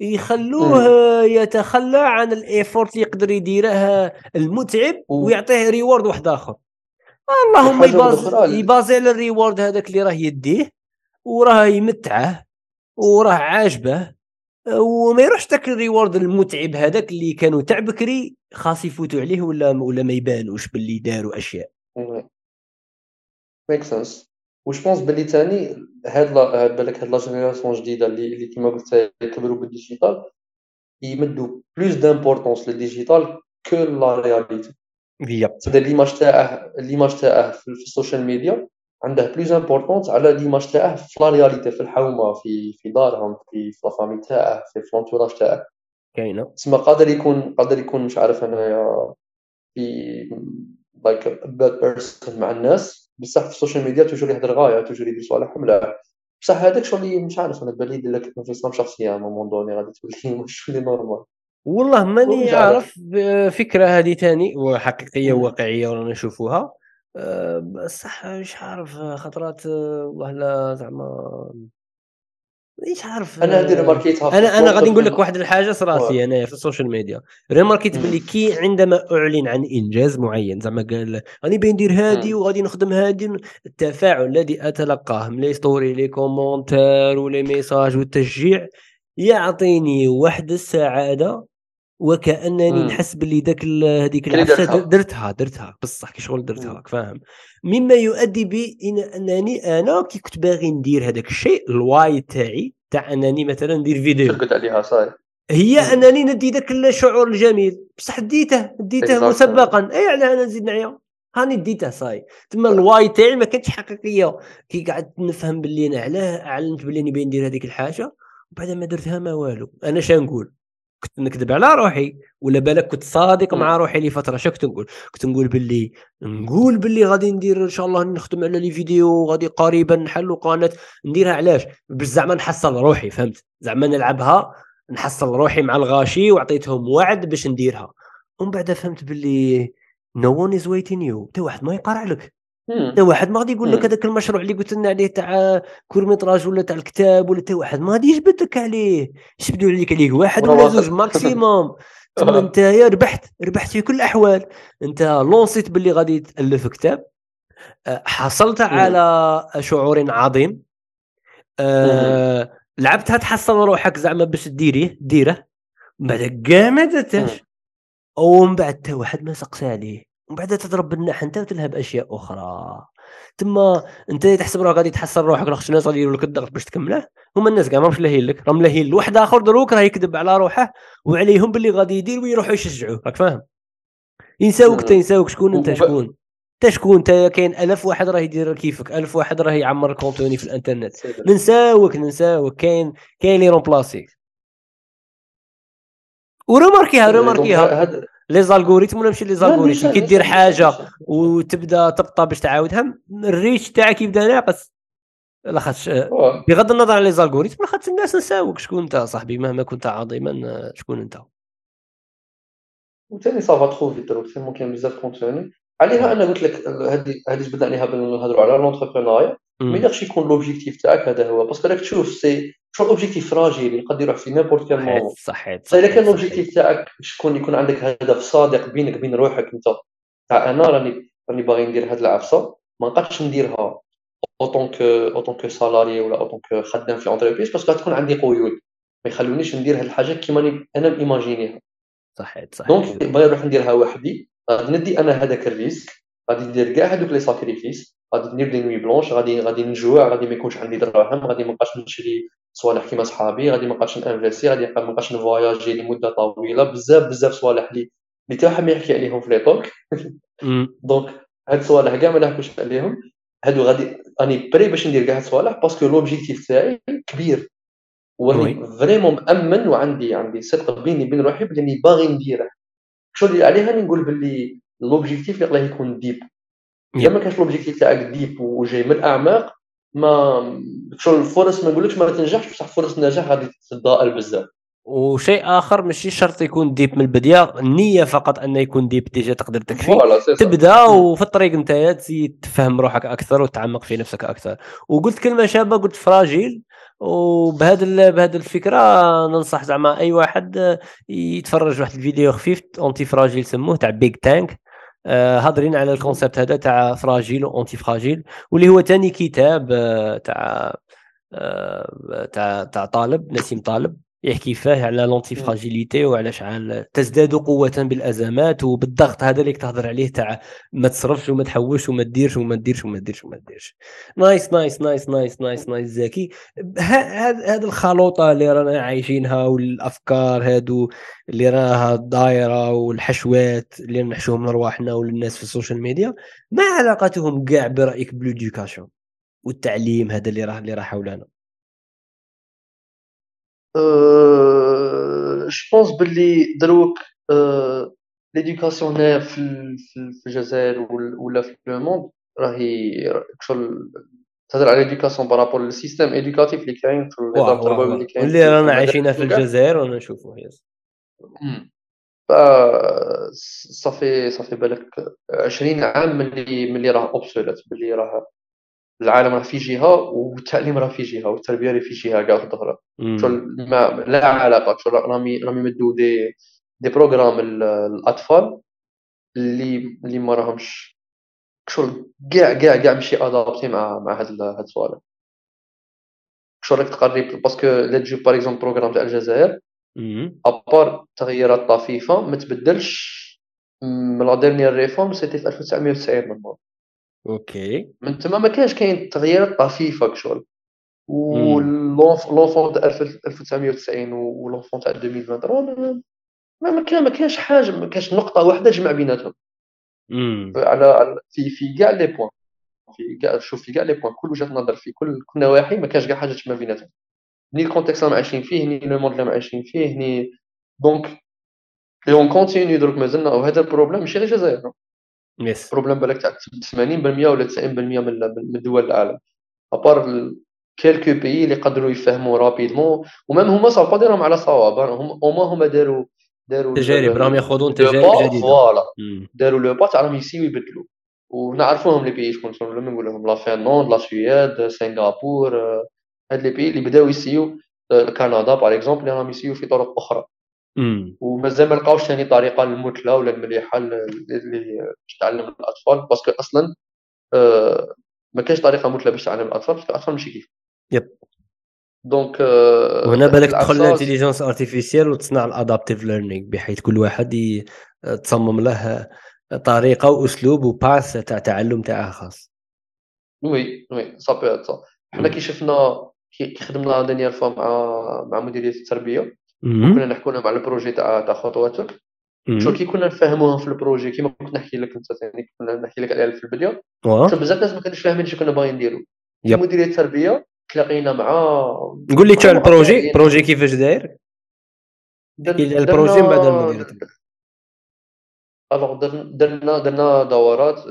يخلوه يتخلى عن ال effort اللي يقدر يديره المتعب ويعطيه ريورد واحد آخر. اللهم يباز يبازي على الريورد هذاك اللي راه يديه وراه يمتعه وراه عاجبه وما يروحش داك الريورد المتعب هذاك اللي كانوا تاع بكري خاص يفوتوا عليه ولا ولا ما يبانوش باللي داروا أشياء. ميك سنس وش بونس باللي ثاني هاد بالك هاد لا جينيراسيون جديده اللي اللي كيما قلت كبروا بالديجيتال يمدوا plus d'importance لل digital que la réalité c'est-à-dire l'image تاعه l'image تاعه في ال social media عنده plus importante على l'image تاعه في la réalité في الحومه في في دارهم في في la famille تاعه في l'entourage تاعه كاينة تسمى قادر يكون قادر يكون مش عارف انايا في like bad person مع الناس بصح في ال social media toujours يهضر غايه toujours يدير صوالح ملاح بصح هذاك شغل اللي مش عارف أنا بالي يدير لك انفصام شخصية moment donné غادي تولي مش تولي normal والله ماني عارف. فكرة هذه ثاني وحقيقية وواقعيه ورانا نشوفوها. أه، بصح مش عارف خطرات والله لا زعما مش عارف. أنا هذه ريماركيتها أنا أنا غادي نقول لك واحد الحاجة صراتي أنا في ال social media ريماركيت باللي كي عندما أعلن عن إنجاز معين زعما قال راني باين ندير هادي وغادي نخدم هادي. التفاعل الذي أتلقاه من les stories les commentaires و les messages والتشجيع يعطيني واحد السعادة وكأنني مم. نحس باللي ذاك هذيك العفسة درتها درتها. بصح كي شغل درتها راك فاهم. مما يؤدي بي إن انني أنا كي كنت باغي ندير هذاك الشيء ال why تاعي تاع أنني مثلا ندير فيديو. ترقد عليها صاير هي أنني ندي ذاك الشعور الجميل. بصح ديته ديته مسبقا. اي على أنا نزيد نعيا. هاني ديته صاي. تما ال why تاعي ما كانتش حقيقية. كي قعدت نفهم باللي أنا علاه اعلنت باللي نبي ندير هذيك الحاجة وبعد ما درتها ما والو. أنا شنقول؟ كنت نكذب على روحي ولا بالك كنت صادق مع روحي لفترة؟ شو كنت نقول؟ كنت نقول باللي نقول باللي غادي ندير إن شاء الله نخدم على les vidéos غادي قريبا نحل قناة. نديرها علاش؟ باش زعما نحصل روحي فهمت؟ زعما نلعبها نحصل روحي مع الغاشي وعطيتهم وعد باش نديرها. ومن بعد فهمت باللي no one is waiting you حتى واحد ما يقرا لك. حتى واحد ما غادي يقول لك هذاك المشروع اللي قلت لنا عليه تاع court-métrage ولا تاع الكتاب ولا حتى واحد ما غادي يجبد لك عليه. يجبدوا عليك عليه واحد ولا زوج maximum تما انت يا ربحت ربحت في كل الأحوال. انت لونسيت باللي غادي تألف كتاب. أه، حصلت على شعور عظيم. أه لعبتها تحصل روحك زعما باش ديريه ديره. بعد كاع ما درتهاش ومن بعد حتى واحد ما سقسى عليه. ومن بعد تضرب بالنح أنت وتلهب أشياء أخرى. تما أنت تحسب روحك غادي تحصل روحك لاخاطش الناس غادي يديروا لك الضغط باش تكمله. هما الناس كاع ماهمش لاهين لك راهم لاهين لواحد آخر دروك راه يكذب على روحه وعليهم باللي غادي يدير ويروحوا يشجعوه. راك فاهم؟ ينساوك انت ينساوك شكون أنت؟ شكون؟ انت شكون؟ انت كاين ألف واحد راه يدير كيفك ألف واحد راه يعمر كونتوني في الإنترنت. ننساوك ننساوك. كاين كاين اللي رومبلاسيك ورماركيها رماركيها لي زالغوريتم ولا ماشي لي زالغوريتم؟ كي دير حاجة وتبدأ تبطا باش تعاودها ال reach تاعك يبدأ ناقص لاخاطش بغض النظر على les algorithmes لاخاطش الناس نساوك شكون انت صاحبي مهما كنت عظيما شكون انت. وثاني ça va trop vite دروك كاين بزاف contenu عليها أنا قلت لك هذه هذه جبدنا عليها نهضروا على l'entrepreneuriat ما يقدرش يكون l'objectif تاعك هذا هو. parce que راك تشوف c'est un objectif fragile يقدر يروح في n'importe quel moment صحيت صحيح اذا كان ال objectif تاعك تكون يكون عندك هدف صادق بينك وبين روحك أنت؟ تاع أنا راني راني باغي ندير هاد العفسة ما نقدش نديرها. en tant que en tant que salarié ولا en tant que خدام في entreprise parce que تكون عندي قيود. ما يخلونيش ندير هاد الحاجة كيما أنا m'imaginer ها صحيت صحيت. donc باغي نروح نديرها وحدي. غادي ندي أنا هذاك ال risque. غادي ندير كاع هذوك les sacrifices غادي ندير des nuits blanches غادي غادي نجوع غادي ما يكونش عندي دراهم غادي ما نبقاش نشري صوالح كيما صحابي غادي ما نبقاش ن investir غادي ما نبقاش نفواياجي لمدة طويلة. بزاف بزاف صوالح اللي اللي حتى واحد ما يحكي عليهم في les talks donc هاد الصوالح كاع ما نحكوش عليهم. هادو غادي راني prêt باش ندير كاع هاد الصوالح parce que l'objectif تاعي كبير. وراني vraiment مأمن وعندي عندي صدق بيني وبين روحي بلي باغي نديره شو اللي عليها نقول باللي l'objectif اللي يكون deep اذا ما كانش l'objectif تاعك deep وجاي من الأعماق ما شغل الفرص ما نقولكش ما تنجحش بصح فرص النجاح غادي تتضاءل بزاف. وشيء آخر ماشي شرط يكون deep من البداية النية فقط انه يكون deep déjà تقدر تكفي. تبدأ وفي الطريق انت تزيد تفهم روحك أكثر وتعمق في نفسك أكثر. وقلت كلمة شابة قلت fragile وبهذا بهذه الفكرة ننصح زعما أي واحد يتفرج واحد الفيديو خفيف antifragile سموه تاع Big Think آه، هاضرين على ال concept هذا تاع fragile و antifragile واللي هو ثاني كتاب آه، تاع آه، تاع تاع طالب نسيم طالب. يحكي فيه على l'antifragilité وعلى شحال تزداد قوة بالأزمات وبالضغط هذا اللي تهضر عليه تاع ما تصرفش وما تحوش وما ديرش وما ديرش وما ديرش وما ديرش. nice nice nice nice nice nice زكي هذه الخلوطة اللي رانا عايشينها والأفكار هادو اللي راها دايرة والحشوات اللي نحشوهم لرواحنا وللناس في ال social media ما علاقتهم كاع برأيك ب l'éducation والتعليم هذا اللي راه اللي راه حولنا؟ je pense باللي دروك l'éducation هنايا في الجزائر ولا في le monde راهي شغل تهضر على l'éducation par rapport لل système éducatif اللي كاين في النظام التربوي اللي كاين واللي رانا عايشينها في الجزائر وأنا نشوفوه yes صافي صافي بالك 20 عام ملي ملي راه obsolète ملي راه العالم راه في جهة والتعليم راه في جهة والتربية راه في جهة كاع أخرى ما لا علاقة راهم راهم مدو des des programmes الأطفال اللي اللي ما راهمش شغل كاع كاع كاع ماشي adaptés مع مع هاد هاد الصوالح شغل راك تقرب parce que لا تجي par exemple programme تاع الجزائر à part تغيرات طفيفة ما تبدلش. من la dernière réforme c'était في 1990 من OK. من تما ما كانش كاين تغييرات طفيفة كشغل و l'enfant تاع 1990 و l'enfant تاع 2023 ما ما كان ما كانش حاجة ما كانش نقطة واحدة تجمع بيناتهم. على في في كاع les points. في كاع شوف في كاع les points. كل وجهة نظر في كل كل نواحي ما كانش كاع حاجة تجمع بيناتهم. ni ال contexte اللي عايشين فيه ni le monde اللي عايشين فيه ni donc et on continue دروك مازلنا وهذا ال problème ماشي غير الجزائر. yes problème بالك تاع 80% ولا 90% من من دول العالم. à part quelques pays اللي قدروا يفهموا rapidement و même هما ça veut dire هم على صواب. هم هما هما داروا داروا تجارب. راهم ياخذون تجارب جديدة. voilà. داروا le pas تاع راهم ي essayer و يبدلوا. ونعرفوهم les pays شكون شكون نقول لهم la Finlande la Suède Singapour هاد les pays اللي بداو ي essayer و كندا par exemple راهم ي essayer و في طرق أخرى. ومازال ما لقاوش ثاني طريقة المثلى ولا المليحة اللي باش تعلم الأطفال parce que أصلا آه، ما كاينش طريقة مثلى باش تعلم الأطفال parce que الأطفال ماشي كيف. yep. donc وهنا بالك تدخل ال intelligence artificielle وتصنع ال adaptive learning بحيث كل واحد تصمم له طريقة وأسلوب و pace تاع تعلم تاعه خاص. oui oui صافي حنا كي شفنا كي خدمنا dernière fois مع مع مديرية التربية كنا نحكوا لهم على ال projet تاع تاع خطواتك شو كي كنا نفهموهم في ال projet كيما كنت نحكي لك أنت ثاني كنا نحكي لك عليها في البدايه شوف بزاف ناس ما كانوش فاهمين شنو كنا باغيين نديرو. في مديريه التربية تلاقينا مع قول لي تاع ال projet ال projet كيفاش داير؟ ال projet من بعد المديريه alors درنا درنا دورات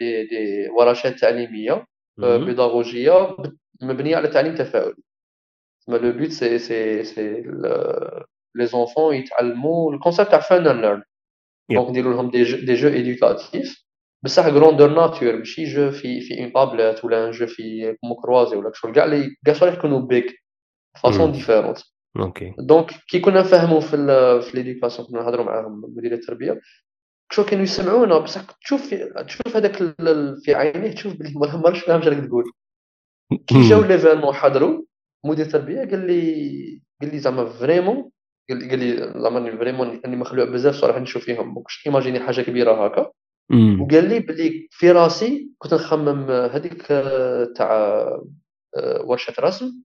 دي دي ورشات تعليمية بيداغوجية مبنية على تعليم تفاعلي. Mais le but, c'est, c'est, c'est le, les enfants يتعلموا ال concept تاع fun and learn donc نديروا لهم des jeux, des jeux éducatifs بصح grandeur nature ماشي jeu في في une tablette ولا un jeu في comme mots croisés ولا شغل كاع اللي كاع صالح يكونوا ب une façon différente OK donc كي كنا نفهموا في في l'éducation كنا نهضروا معاهم مدير التربيه شو كانوا يسمعونا بصح تشوف تشوف هذاك في عينيه تشوف بلي ما راش فاهم راك تقول كي جاو l'événement حضروا مدير تربية قال لي قال لي زعما vraiment قال لي زعما فريمون أني مخلوع بزاف صراحة نشوف فيهم. ما كنتش imaginer حاجة كبيرة هكا. وقال لي بلي في راسي كنت نخمم هذيك تاع ورشة رسم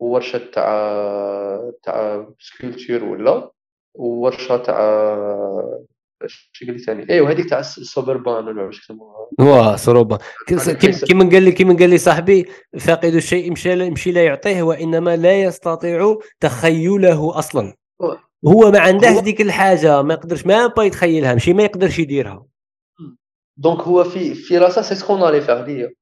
وورشة تاع تاع sculpture ولا وورشة تاع لي ثاني ايوا هذيك تاع السوبربان ولا واش يسموها؟ واه سوبربان كيما قال لي كيما قال لي صاحبي فاقد الشيء مشى مشي لا يعطيه وإنما لا يستطيع تخيله أصلا. هو ما عندهش ديك الحاجة ما يقدرش ما با يتخيلها ماشي ما يقدرش يديرها. donc هو في في راسه c'est ce qu'on allait faire là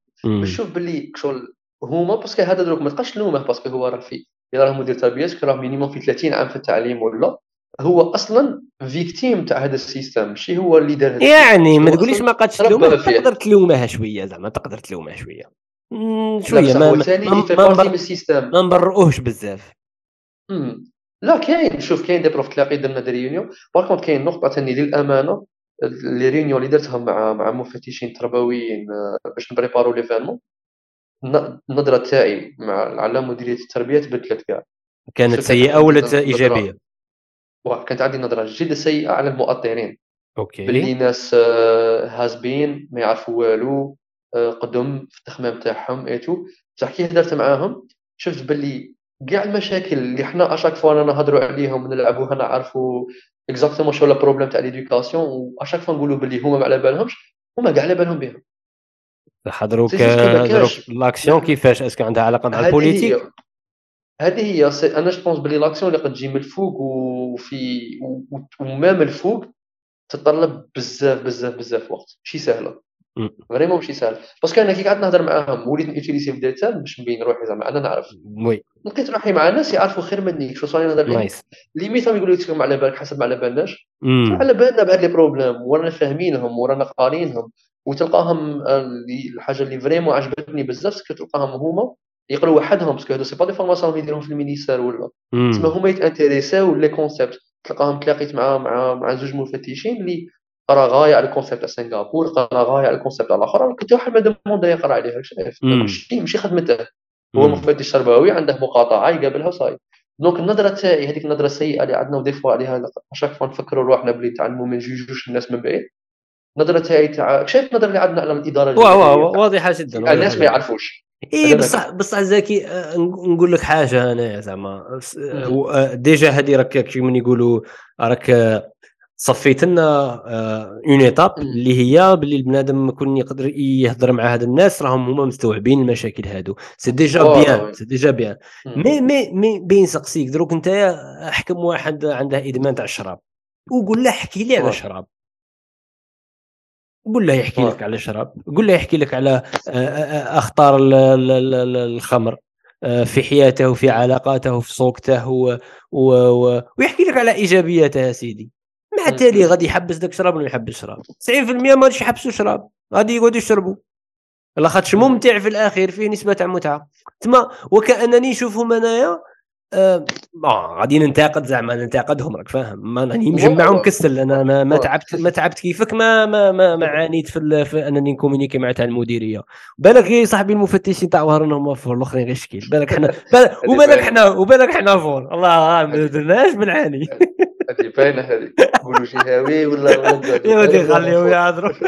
شوف باللي شغل هما parce que هذا دروك ما تبقاش تلومه parce que هو راه في الا راه مدير تربية راه minimum في 30 عام في التعليم ولا؟ هو أصلا victime تاع هذا ال système. ماشي هو اللي دار يعني ما تقوليش ما قادش تلومه تقدر تلومها شوية زعما تقدر تلومها شوية. شوية ما ما, ما نبرئوهش بزاف. لا كاين شوف كاين des profs تلاقي درنا des réunions par contre كاين نقطة ثاني للأمانة les réunions اللي درتهم مع مع مفتشين تربويين باش نبريبارو l'événement النظرة تاعي مع على مديرية التربية تبدلت كاع. كانت سيئة ولا إيجابية؟ كانت عندي نظرة جد سيئة على المؤطرين. OK. باللي ناس has been ما يعرفوا والو قدم في التخمام تاعهم et tout بصح كي هدرت معاهم شفت باللي كاع المشاكل اللي حنا à chaque fois نهضروا عليهم ونلعبوها نعرفوا exactement شو le problème تاع l'éducation و à chaque fois نقولوا باللي هما ما على بالهمش هما كاع على بالهم بهم حضروك l'action كيفاش est-ce que عندها علاقة مع ال politique هذه هي أنا جو بلي l'action اللي قد تجي من الفوق وفي و même الفوق تتطلب بزاف بزاف بزاف وقت. ماشي سهلة. vraiment ماشي سهل. parce que أنا كي قعدت نهضر معاهم وليت نوتيليزي في data باش نبين روحي زعما أنا نعرف. oui. لقيت روحي مع ناس يعرفوا خير مني. شو صار نهضر معاهم limite هم يقولوا لك على بالك حسب ما على بالناش. على بالنا بهاد les problèmes ورانا فاهمينهم ورانا قارينهم وتلقاهم الحاجة اللي vraiment عجبتني بزاف تلقاهم هما يقراو وحدهم parce que هادو c'est pas des formations يديرهم في ال ministère ولا. تسمى هما يتانتيريساو les concepts. تلقاهم تلاقيت مع مع مع زوج مفتشين اللي قرا غاية على ال concept تاع سنغافور قرا غاية على ال concept الآخر كنت واحد ما demande يقرا عليها ماشي ماشي خدمته. هو مفتش تربوي عنده مقاطعة يقابلها وصاي. donc النظرة تاعي هذيك النظرة السيئة اللي عندنا و des fois عليها à chaque fois نفكروا روحنا بلي تعلموا ما نجوجوش الناس من بعيد. النظرة تاعي تاع شايف النظرة اللي عندنا على الإدارة واضحة جدا الناس ما يعرفوش. اي بصح بصح زكي آه، نقول لك حاجة أنا زعما. آه، déjà هذه راك كيما يقولوا راك صفيت لنا une étape اللي هي باللي البنادم يكون يقدر يهضر مع هاد الناس راهم هما مستوعبين المشاكل هادو. c'est déjà bien c'est déjà bien mais mais mais ben نسقسيك دروك انت احكم واحد عنده إدمان تاع الشراب. وقول له احكي لي على الشراب. قول له يحكي لك على الشراب قول له يحكي لك على أخطار الخمر في حياته وفي علاقاته وفي سوقته و... و... و... ويحكي لك على إيجابياته يا سيدي. مع التالي غادي يحبس داك الشراب ولا يحبس الشراب. 90% ما غاديش يحبسوا الشراب غادي يقعدوا يشربوا. لاخاطش ممتع في الاخير فيه نسبة تاع متعة. تما وكأنني نشوفهم أنايا آه غادي ننتقد زعما ننتقدهم راك فاهم. ما راني مجمعهم كسل أنا ما, ما تعبت ما تعبت كيفك ما ما ما, ما عانيت في, في أنني نكومونيكي مع تاع المديرية. بالك يا صاحبي المفتشين تاع وهران forts الأخرين غير شكيل. بالك حنا وبالك حنا وبالك حنا forts. الله ما درناش بلعاني. هذه باينة هذه. قولوا شهاوي ولا يا ودي خليهم يهضروا.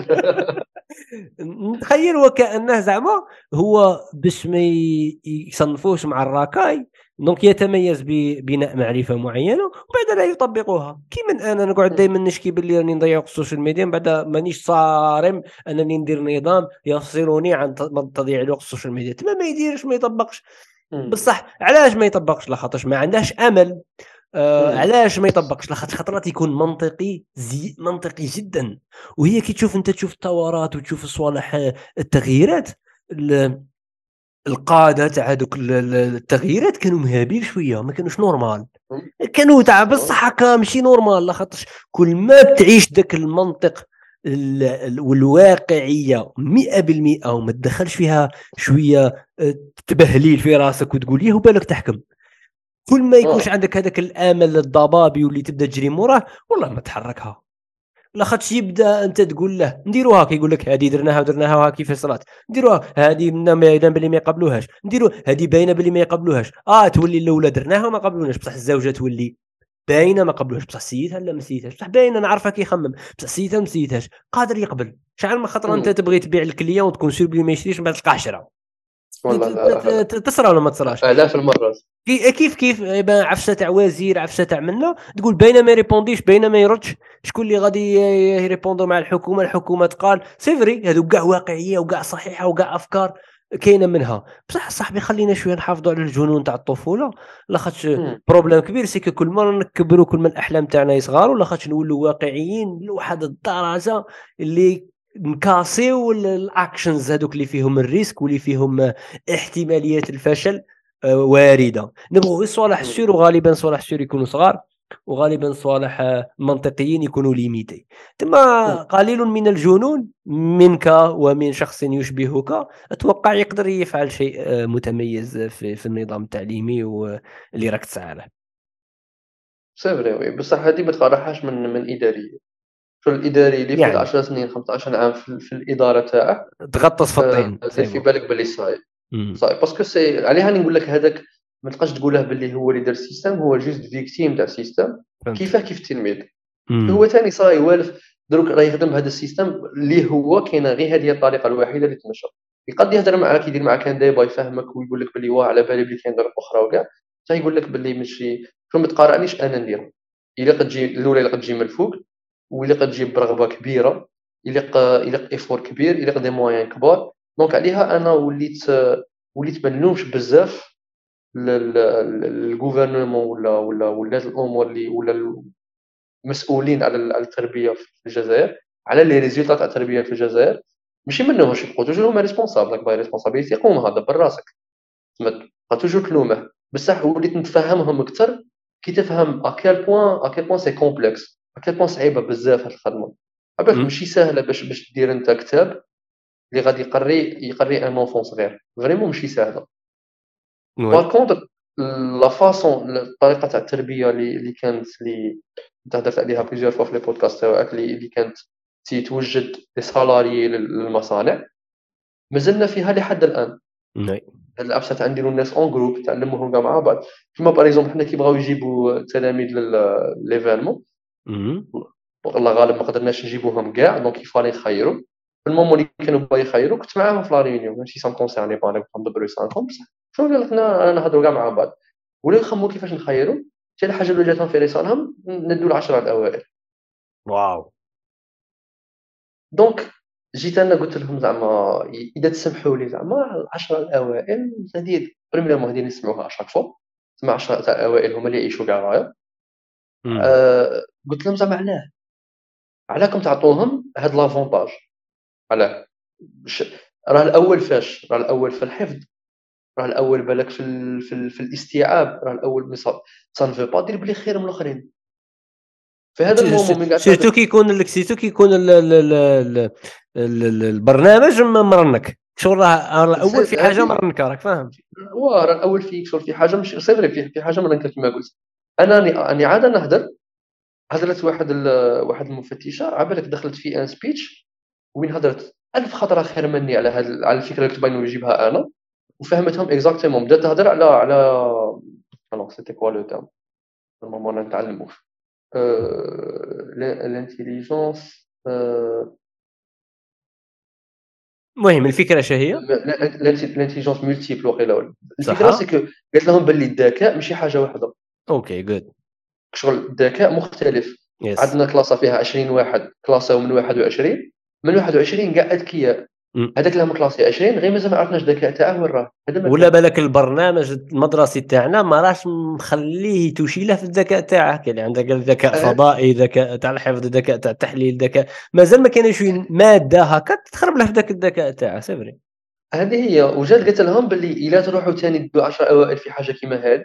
تخيل وكأنه زعما هو باش ما يصنفوش مع ال racaille donc يتميز ببناء معرفة معينة وبعد لا يطبقوها. كيما أنا نقعد دائما نشكي باللي راني نضيع ال social media بعد مانيش صارم أنني ندير نظام يفصلني عن تضييع الوقت ال social media. تما ما يديرش ما يطبقش. بصح علاش ما يطبقش؟ لاخاطرش ما عندهاش أمل. آه علاش ما يطبقش؟ لاخاطش خطرات يكون منطقي زي منطقي جدا. وهي كي تشوف أنت تشوف الثورات وتشوف الصوالح التغييرات القادة تاع هذوك التغييرات كانوا مهابين شوية ما كانوش normal كانوا تاع بصح هكا ماشي normal لاخاطش كل ما بتعيش ذاك المنطق والواقعية 100% وما تدخلش فيها شوية آه، تبهليل في راسك وتقول يا بالك تحكم. كل ما يكونش عندك هذاك الآمل الضبابي واللي تبدأ تجري موراه والله ما تحركها. لاخاطش يبدأ أنت تقول له نديروها كيقول لك هذه درناها ودرناها وها كيف صرات نديروها هذه من ميدان باللي ما يقبلوهاش. نديرو هذه باينة باللي ما يقبلوهاش. آه تولي الأولى درناها وما قبلوناش. بصح الزوجة تولي باينة ما قبلوهاش. بصح سيتها لا ما سيتهاش بصح باينة نعرفها كيخمم بصح سيتها ما سيتهاش قادر يقبل. شحال من خطرة أنت تبغي تبيع ال client وتكون sûr بلي ما يشريش من بعد تلقى 10 والله تصرى ولا ما تصراش الاف آه، المرات كيف كيف؟ إيه، عفسة تاع وزير عفسة تاع منا تقول ben ما يريبونديش ben ما يردش. شكون اللي غادي يريبوندو مع الحكومة؟ الحكومة تقال c'est vrai هذو كاع واقعية وكاع صحيحة وكاع أفكار كاينة منها. بصح صاحبي خلينا شوية نحافظوا على الجنون تاع الطفولة. لاخاطش problème كبير c'est كل ما نكبروا كل ما الأحلام تاعنا يصغروا لاخاطش نولوا واقعيين لواحد الدرجه اللي نكاسيو ال actions هذوك اللي فيهم الريسك واللي فيهم احتماليه الفشل آه، واردة. نبغوا غير صوالح sûrs وغالبا صوالح sûrs يكونوا صغار وغالبا صوالح منطقيين يكونوا limités ثم قليل من الجنون منك ومن شخص يشبهك أتوقع يقدر يفعل شيء آه، متميز في, في النظام التعليمي واللي راك تسعى له. c'est vrai بصح هذه ما تقارحهاش من من إدارية. شغل الإداري اللي يعني. 10 سنين 15 عام في, في الإدارة تاعه؟ تغطس في الطين آه، في بالك باللي صعيب صعيب parce que c'est عليها نقول لك هذاك ما تبقاش تقول له باللي هو اللي دار ال système هو juste victime تاع ال système كيفاه كيف التلميذ هو ثاني صاي والف دروك راه يخدم بهذا ال système اللي هو كاينة غير هذه الطريقة الوحيدة اللي تمشى. يقد يهضر معاك يدير معاك un débat يفهمك ويقول لك باللي واه على بالي بلي كاين طرق أخرى وكاع. حتى يقول لك باللي ماشي شو ما تقارعنيش أنا ندير. إلا قد تجي الأولى إلا قد تجي من الفوق. وإلا قد تجيب برغبة كبيرة إلا إلا effort كبير إلا des moyens كبار. donc عليها أنا وليت وليت ما نلومش بزاف ال gouvernement ولا ولا ولات الأمور اللي ولا المسؤولين على التربية في الجزائر على les résultats تاع التربية في الجزائر. ماشي منهمش يبقوا toujours هما responsables باي responsabilité قومها دبر راسك. تبقى toujours تلومه. بصح وليت نتفهمهم أكثر كي تفهم à quel point à quel point c'est complexe à quel point صعيبة بزاف هاد الخدمة. عباك ماشي ساهلة باش باش دير أنت كتاب اللي غادي يقري يقري un enfant صغير. vraiment ماشي ساهلة. par contre la façon الطريقة تاع التربية اللي اللي كانت اللي أنت هضرت عليها plusieurs fois في les podcasts تاعك اللي كانت توجد les salariés للمصانع مازلنا فيها لحد الآن. هاد الابسط نديرو الناس en groupe تعلموهم كاع مع بعض. كيما par exemple حنا كيبغاو يجيبوا تلاميذ l'événement والله غالب ما قدرناش نجيبوهم كاع donc il fallait نخيروا في ال moment اللي كانوا باغي يخيروا كنت معاهم في la réunion. ماشي ça concernait pas أنا ندبروا يسانكم بصح شنو قال لنا نهضروا كاع مع بعض. ولاو يخمموا كيفاش نخيروا حتى الحاجة اللي جاتهم في راسهم ندوا العشرة الأوائل. واو. donc جيت أنا قلت لهم زعما إذا تسمحوا لي زعما العشرة الأوائل هذه premièrement هذه نسمعوها à chaque fois تسمع 10 تاع الأوائل هما اللي يعيشوا كاع رايا آه قلت لهم زعما علاه. علاكم تعطوهم هاد l'avantage. علاه. راه الأول فاش؟ راه الأول في الحفظ. راه الأول بالك في ال في, ال في الاستيعاب. راه الأول ça ne veut pas dire بلي خير من الآخرين. في هذا ال moment surtout كيكون لك surtout كيكون البرنامج مرنك. شغل راه الأول في حاجة مرنكة راك فاهم؟ واه راه الأول فيك شغل في حاجة مش سي في, في حاجة مرنكة كما قلت. أنا اني عاده نهضر هضرت واحد واحد المفتشه عبالك دخلت في un speech وين هضرت ألف خطره خير مني على هاد على الفكرة اللي تبين نجيبها أنا وفهمتهم exactement بدات تهضر على على alors c'était quoi le terme normalement نتعلمو ال intelligence المهم الفكرة اش هي؟ ال intelligence multiple وقيلا الفكرة c'est que قالت لهم باللي الذكاء ماشي حاجة واحدة okay good شغل الذكاء مختلف. Yes. عندنا كلاسة فيها 20 واحد كلاسة من 21 من 21 كاع اذكياء هذاك اللي classé 20 غير مازال ما عرفناش الذكاء تاعه وين راه. ولا بالك البرنامج المدرسي تاعنا ما راش مخليه له في الذكاء تاعه. كاين عندك ذكاء أه. فضائي ذكاء تاع الحفظ ذكاء تاع التحليل ذكاء مازال ما كاينش مادة هكا تخرب له في ذاك الذكاء تاعه سي هذه هي. وجات قالت لهم باللي إلا تروحوا ثاني تدوا 10 أوائل في حاجة كيما هاد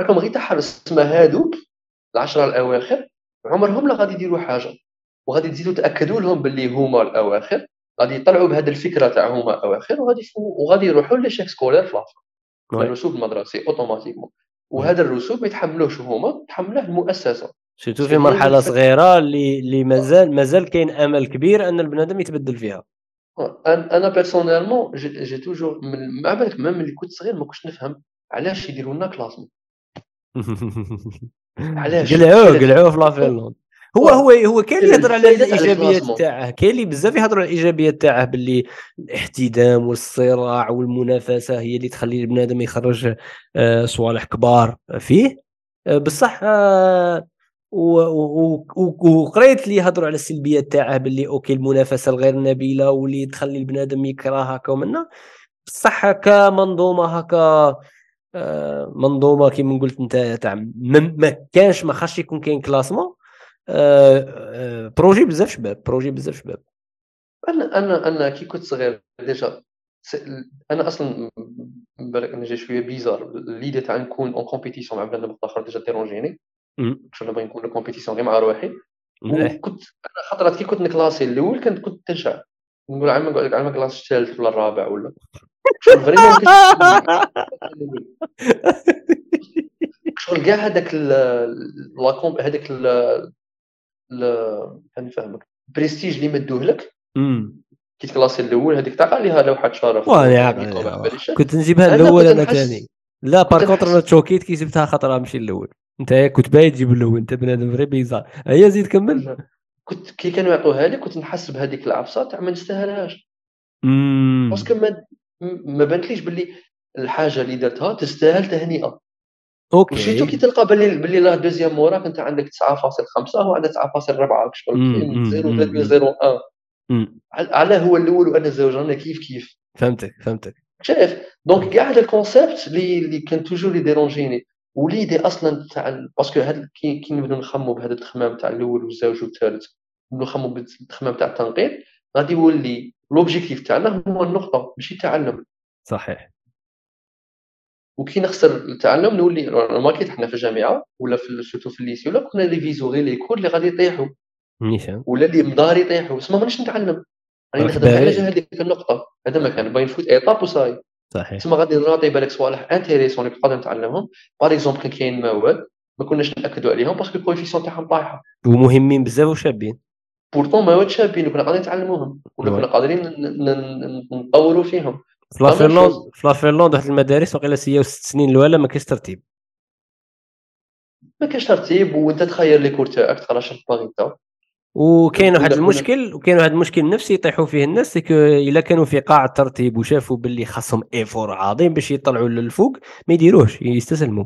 راكم غير تحرص اسمها هادوك العشرة الأواخر عمرهم لا غادي يديروا حاجة. وغادي تزيدوا تأكدوا لهم باللي هما الأواخر غادي يطلعوا بهذه الفكرة تاع هما اواخر وغادي وغادي يروحوا l'échec scolaire في لافر الرسوب المدرسي automatiquement وهذا الرسوب ما يتحملوش هما تحمله المؤسسة. surtout في مرحلة صغيرة اللي اللي مازال مازال كاين أمل كبير أن البنادم يتبدل فيها. أنا personnellement j'ai toujours مع بالك même ملي كنت صغير ما كنتش نفهم علاش يديروا لنا classement علاش؟ قلعوه قلعوه في la Finlande هو هو هو كاين اللي يهضر على الإيجابيات تاعه. كاين اللي بزاف يهضروا على الإيجابيات تاعه باللي الاحتدام والصراع والمنافسة هي اللي تخلي البنادم يخرج آه، صوالح كبار. فيه؟ آه، بصح آه، وقريت لي يهضروا على السلبيات تاعه باللي أوكي المنافسة الغير نبيلة واللي تخلي البنادم يكره هكا ومنا بصح كمنظومة هكا منظومه كيما قلت انت تاع ما كانش ما خاصش يكون كاين كلاسمون projet بزاف شباب projet بزاف شباب. أنا أنا أنا كي كنت صغير déjà أنا أصلا بالك أنا جاي شوية bizarre l'idée تاع نكون en compétition مع بنادم آخر déjà déranger ني كنت نبغي نكون compétition غير مع روحي. وكنت أنا خطرات كي كنت ن classer الأول كنت كنت تنشع. نقول عم نقول لك عم classe الثالث ولا الرابع ولا. شغل كاع هذاك لاكوم هذاك فاهمك بريستيج اللي مدوه لك؟ كي ت classer الأول هذيك تعقل عليها لوحه شرف. واني كنت نجيبها الأول أنا ثاني لا par contre أنا تشوكيت كي جبتها خاطر نمشي الأول. أنت كنت باغي تجيب الأول أنت بنادم vrai bizarre. هيا زيد كمل. كنت كي كانوا يعطوها لي كنت نحس بهذيك العفسة تاع ما نستاهلهاش. parce que ما ما بانت ليش باللي الحاجة اللي درتها تستاهل تهنئة. okay. و surtout كي تلقى باللي باللي la deuxième موراك انت عندك 9.5 هو عنده 9.4 شغل 0.01 على هو الأول وأنا زوج رانا كيف كيف؟ فهمتك فهمتك. شايف؟ donc كاع هذا ال concept اللي اللي كان toujours لي déranger ني. و l'idée أصلا تاع parce que هاد كي كي نبداو نخمو بهذا التخمام تاع الأول والزوج والثالث نبداو نخمو بالتخمام تاع التنقيط غادي يولي l'objectif تاعنا هو النقطة ماشي التعلم. صحيح. وكي نخسر التعلم نولي ماركيت حنا في الجامعة ولا في surtout في ال lycée ولا كنا ن réviser و غير les cours اللي غادي يطيحوا نيشان. ولا اللي مدار يطيحوا اسما مانيش نتعلم. راني نخدم على هذيك النقطة. هذا ما كان. باين فوت étape و ça y est. صحيح. تسمى غادي نراطي بالك صوالح intéressants اللي قادر نتعلمهم. par exemple كان كاين مواد ما كناش ناكدوا عليهم parce que ال coefficient تاعهم طايحة. ومهمين بزاف وشابين. pourtant مواد شابين وكنا قادرين نتعلموهم ولا كنا قادرين نطوروا فيهم. في la Finlande في واحد المدارس وقيلا c'est ست سنين الأولى ما كاينش ترتيب. ما كاينش ترتيب وانت تخير les cours تاعك تقرا شنو باغي انت وكاين واحد المشكل وكاين واحد المشكل نفسي يطيحوا فيه الناس c'est que إلا كانوا في قاع الترتيب وشافوا باللي خاصهم effort عظيم باش يطلعوا للفوق ما يديروش يستسلموا.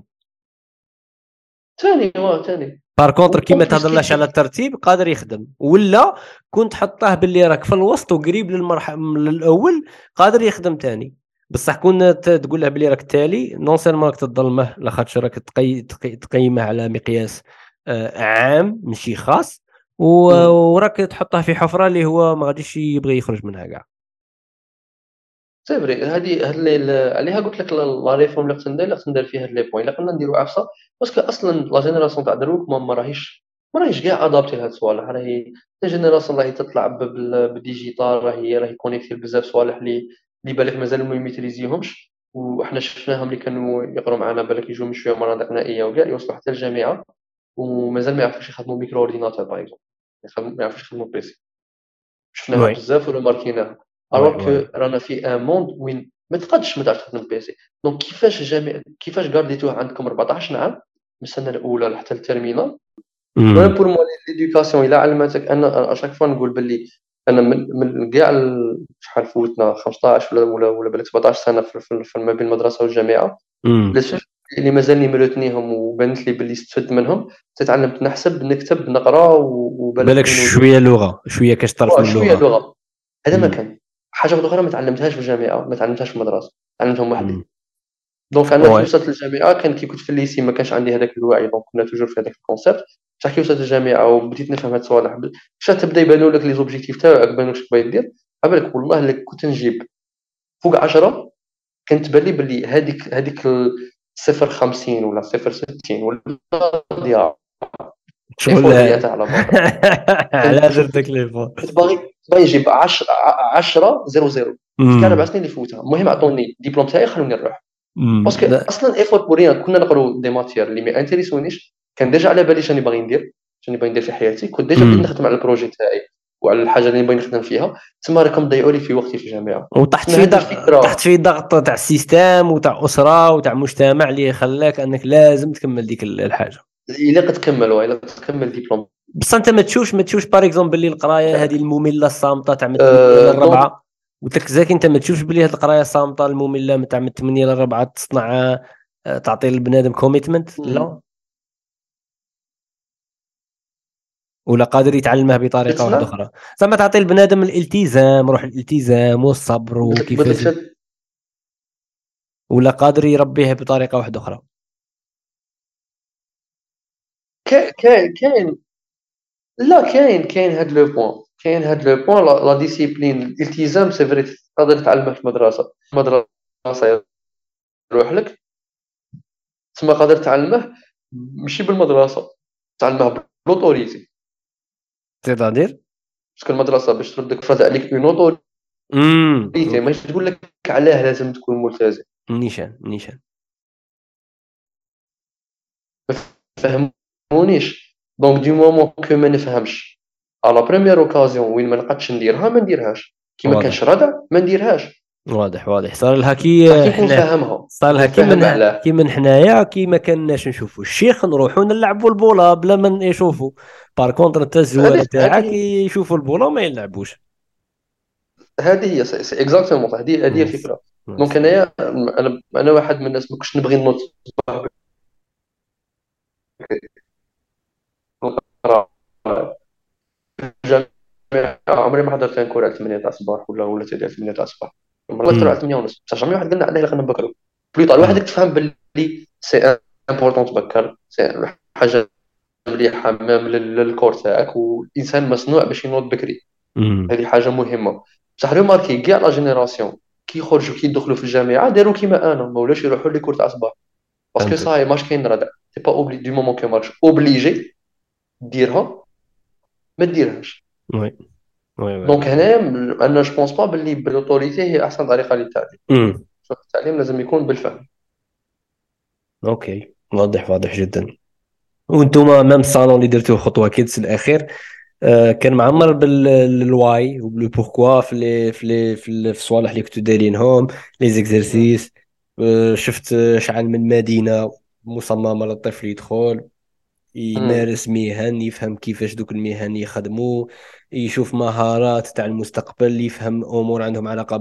ثاني واه ثاني par contre كي ما تهضرلاش على الترتيب قادر يخدم ولا كنت تحطه باللي راك في الوسط وقريب للمرحله الأول قادر يخدم ثاني بصح كون تقول له بلي راك التالي non seulement راك تظلمه لاخاطش راك تقي... تقيمه على مقياس عام ماشي خاص وراك تحطه في حفره اللي هو ما غاديش يبغي يخرج منها كاع c'est vrai هذه عليها قلت لك la réforme اللي خصنا ندير خصنا ندير فيها les points اللي قلنا نديرو عفسه parce que أصلا la génération تاع دروك ما راهيش ما راهيش كاع adaptée لهاد الصوالح راهي génération راهي تطلع بال digital راهي راهي connectée بزاف صوالح اللي اللي بالك مازال ما يميتريزيهمش. وحنا شفناهم اللي كانوا يقراو معنا بالك يجوا من شوية مناطق نائيه وكاع يوصلوا حتى الجامعة. ومازال ما يعرفوش يخدموا micro-ordinateur par exemple ما يعرفوش يخدموا PC شفناها بزاف ولا ماركيناها. alors رانا في un monde وين ما تقدش ما تعرفش تخدم PC donc كيفاش جامع كيفاش غارديتوه عندكم 14 عام؟ من السنة الاولى حتى ال terminale أنا pour moi l'éducation الا علمتك أنا à chaque fois نقول باللي أنا من من كاع شحال فوتنا؟ 15 ولا ولا ولا بالك 17 سنة في ما بين المدرسة والجامعة. اللي مازال مرتنيهم وبانت لي باللي استفدت منهم تعلمت نحسب نكتب نقرأ وبالك شوية لغة شوية كاش طرف من اللغة. شوية لغة. هذا ما كان. حاجة أخرى ما تعلمتهاش في الجامعة ما تعلمتهاش في المدرسة تعلمتهم وحدي. donc أنا كي وصلت للجامعه كان كي كنت في ال lycée ما كانش عندي هذاك الوعي donc كنا toujours في هذاك ال concept بصح كي وصلت للجامعه وبديت نفهم هاد الصوالح باش تبدا يبانوا لك les objectifs تاعك يبانوا واش تبغي دير بالك والله اللي كنت نجيب. فوق 10 كانت تبان لي باللي هذيك هذيك صفر 50 ولا صفر 60 ولا ضياع. شغل على درتك لي كنت باغي باغي نجيب 10 10 0 0 كان أربع سنين اللي فوتها. المهم عطوني الدبلوم تاعي خلوني نروح. باسكو أصلا ايفورت بورينا كنا نقرو دي ماتير اللي ما انتريسونيش كان ديجا على بالي شنو باغي ندير شنو باغي ندير في حياتي. كنت ديجا بديت نخدم على البروجي تاعي وعلى الحاجة اللي باغي نخدم فيها. تما راكم ضيعوا لي في وقتي في الجامعة. وتحت في ضغط تحت في ضغط تاع ال système وتاع أسرة وتاع مجتمع اللي خلاك أنك لازم تكمل ديك الحاجة. إلا كتكمل الا كتكمل ديبلوم. بصح أنت ما تشوفش ما تشوفش par exemple باللي القراية هذه المملة الصامتة تاع من أه، 8 للربعه قلت لك زاكي أنت ما تشوفش باللي هذه القراية الصامتة المملة تاع من 8 للربعه تصنع آه، تعطي البنادم commitment لا. ولا قادر يتعلمها بطريقة واحدة أخرى. زعما تعطي البنادم الالتزام روح الالتزام والصبر وكيفاش ولا قادر يربيه بطريقة واحدة أخرى. كاين لا كاين كاين هاد le point كاين هاد le point la discipline الالتزام c'est vrai تقدر تعلمه في المدرسة. المدرسة يروح لك تما قادر تعلمه ماشي بالمدرسة تعلمه ب l'autorité تقدر parce que المدرسة باش تردك فرض عليك une autorité ماشي تقول لك علاه لازم تكون ملتزم. نيشان نيشان. فهمونيش donc du moment que ما نفهمش à la première occasion وين ما نقدش نديرها ما نديرهاش كي ما كانش ردع ما نديرهاش واضح واضح صار لها كي فاهمها صار لها كي من كي من حنايا كي ما كناش نشوفوا الشيخ نروحوا نلعبوا البولا بلا ما يشوفوا par contre انت الزوار تاعك يشوفوا البولا ما يلعبوش. هذه هي c'est exactement هذه هذه الفكرة. donc انايا أنا أنا واحد من الناس ما كنتش نبغي نوض. عمري ما حضرت كوره على 8 تاع الصباح ولا ولا 8 تاع الصباح مرات على 8 ونص. بصح jamais واحد قالنا علاه خلينا نبكروا plus tôt الواحد تفهم باللي c'est important تبكر c'est حاجة مليحه même لل cours تاعك والإنسان مصنوع باش ينوض بكري. هذه حاجة مهمة. بصح remarqué كاع la génération كي يخرجوا كي يدخلوا في الجامعة داروا كيما أنا ما ولاش يروحوا les cours تاع الصباح parce que ça y est ماش كاين ردع c'est pas obligé du moment que ماكش obligé ديرها ما ديرهاش. oui oui donc هنا أنا je pense pas باللي بال autorité هي أحسن طريقة للتعليم. التعليم لازم يكون بالفهم. OK. واضح واضح جدا. وأنتم même الصالون اللي درتوه خطوة Kids الأخير. آه، كان معمر بال why وب le pourquoi في لي في لي في الصوالح اللي كنتو دايرينهم les exercices. آه، شفت شحال من مدينة مصممة للطفل يدخل. يمارس مهن يفهم كيفاش دوك المهن يخدموا يشوف مهارات تاع المستقبل يفهم أمور عندهم علاقة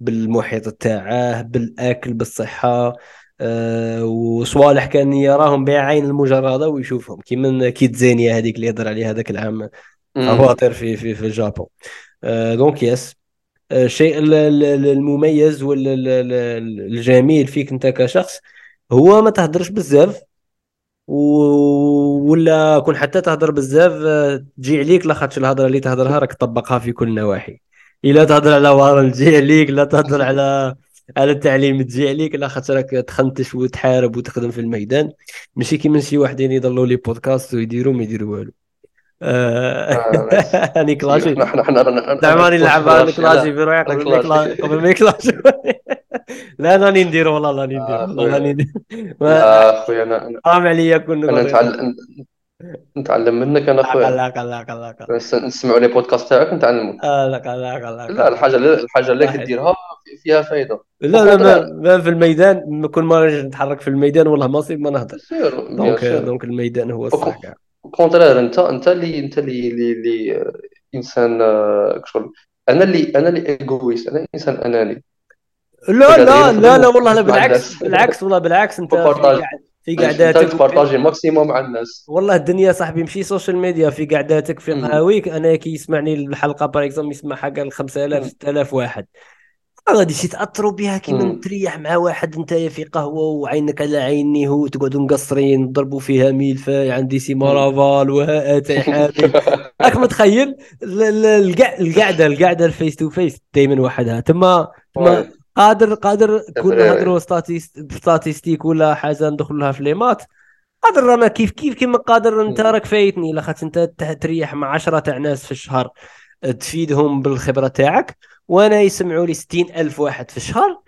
بالمحيط تاعه بالأكل بالصحة أه وصوالح كان يراهم بعين المجردة ويشوفهم. كيما KidZania هذيك اللي يهضر عليها هذاك العام اواطر في في في الجابون. أه donc yes آه، الشيء المميز والجميل فيك انت كشخص هو ما تهدرش بزاف. ولا كون حتى تهضر بزاف تجي عليك لاخاطش الهضرة اللي تهضرها راك تطبقها في كل النواحي إلا تهضر على وارن تجي عليك لا تهضر على على التعليم تجي عليك لا خاطر راك تخنتش وتحارب وتخدم في الميدان. ماشي كيما شي واحدين يضلوا لي بودكاست ويديروا ما يديروا والو. هاني كلاشي. زعما نلعب هاني كلاشي في روحي قبل ما يـ clashi لا راني ندير والله راني ندير والله راني ندير اخويا أنا حرام عليا كون أنا نتعلم نتعلم منك أنا اخويا لا لا لا لا نسمعوا لي بودكاست تاعك نتعلموا. لا لا لا لا الحاجة الحاجة اللي كديرها فيها فائده لا لا ما, ما في الميدان كل ما نتحرك في الميدان والله ما ما نهضر donc donc الميدان هو الصح كاع contraire انت أنت اللي أنت اللي اللي إنسان شغل أنا اللي أنا اللي égoïste أنا إنسان أناني. لا لا لا لا والله لا بالعكس بالعكس والله بالعكس انت في قعداتك تـ partagi maximum مع الناس. والله الدنيا صاحبي مشي social media في قعداتك في قهاويك. أنا كي يسمعني الحلقة par exemple يسمعها قال 5000 6000 واحد. غادي شي تاثروا بها كيما تريح مع واحد انت في قهوة وعينك على عيني هو تقعدوا مقصرين تضربوا فيها ميلفا عندي سي مارافال وها حامل. راك متخيل؟ القعدة القعدة ال face to face دائما وحدها. تما تما قادر قادر كون نهضروا statistiques ولا حاجة ندخل لها في les maths قادر رانا كيف كيف كيما قادر انت راك فايتني لا خاطر أنت تريح مع 10 تاع ناس في الشهر تفيدهم بالخبرة تاعك وأنا يسمعوا لي 60 ألف واحد في الشهر.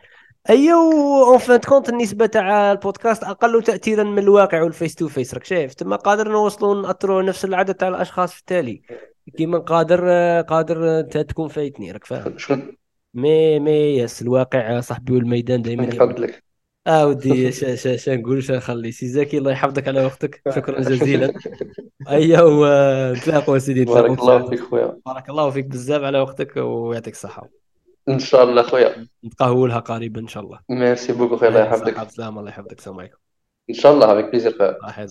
ايوا en fin de compte النسبة تاع البودكاست أقل تاثيرا من الواقع وال face to face راك شايف؟ تما قادر نوصلوا نأثروا نفس العدد تاع الأشخاص في التالي. كيما قادر قادر أنت تكون فايتني راك فاهم؟ mais mais yes الواقع صاحبي والميدان دائما يفضلك آه ودي اش نقول اش نخلي. سي زكي الله يحفظك على وقتك. شكرا جزيلا. ايا ونتلاقوا سيدي بارك الله فيك خويا. بارك الله فيك بزاف على وقتك ويعطيك الصحة. إن شاء الله خويا. نتقهوى لها قريبا إن شاء الله. merci beaucoup خويا الله يحفظك. السلام الله يحفظك. السلام عليكم. إن شاء الله avec plaisir خويا.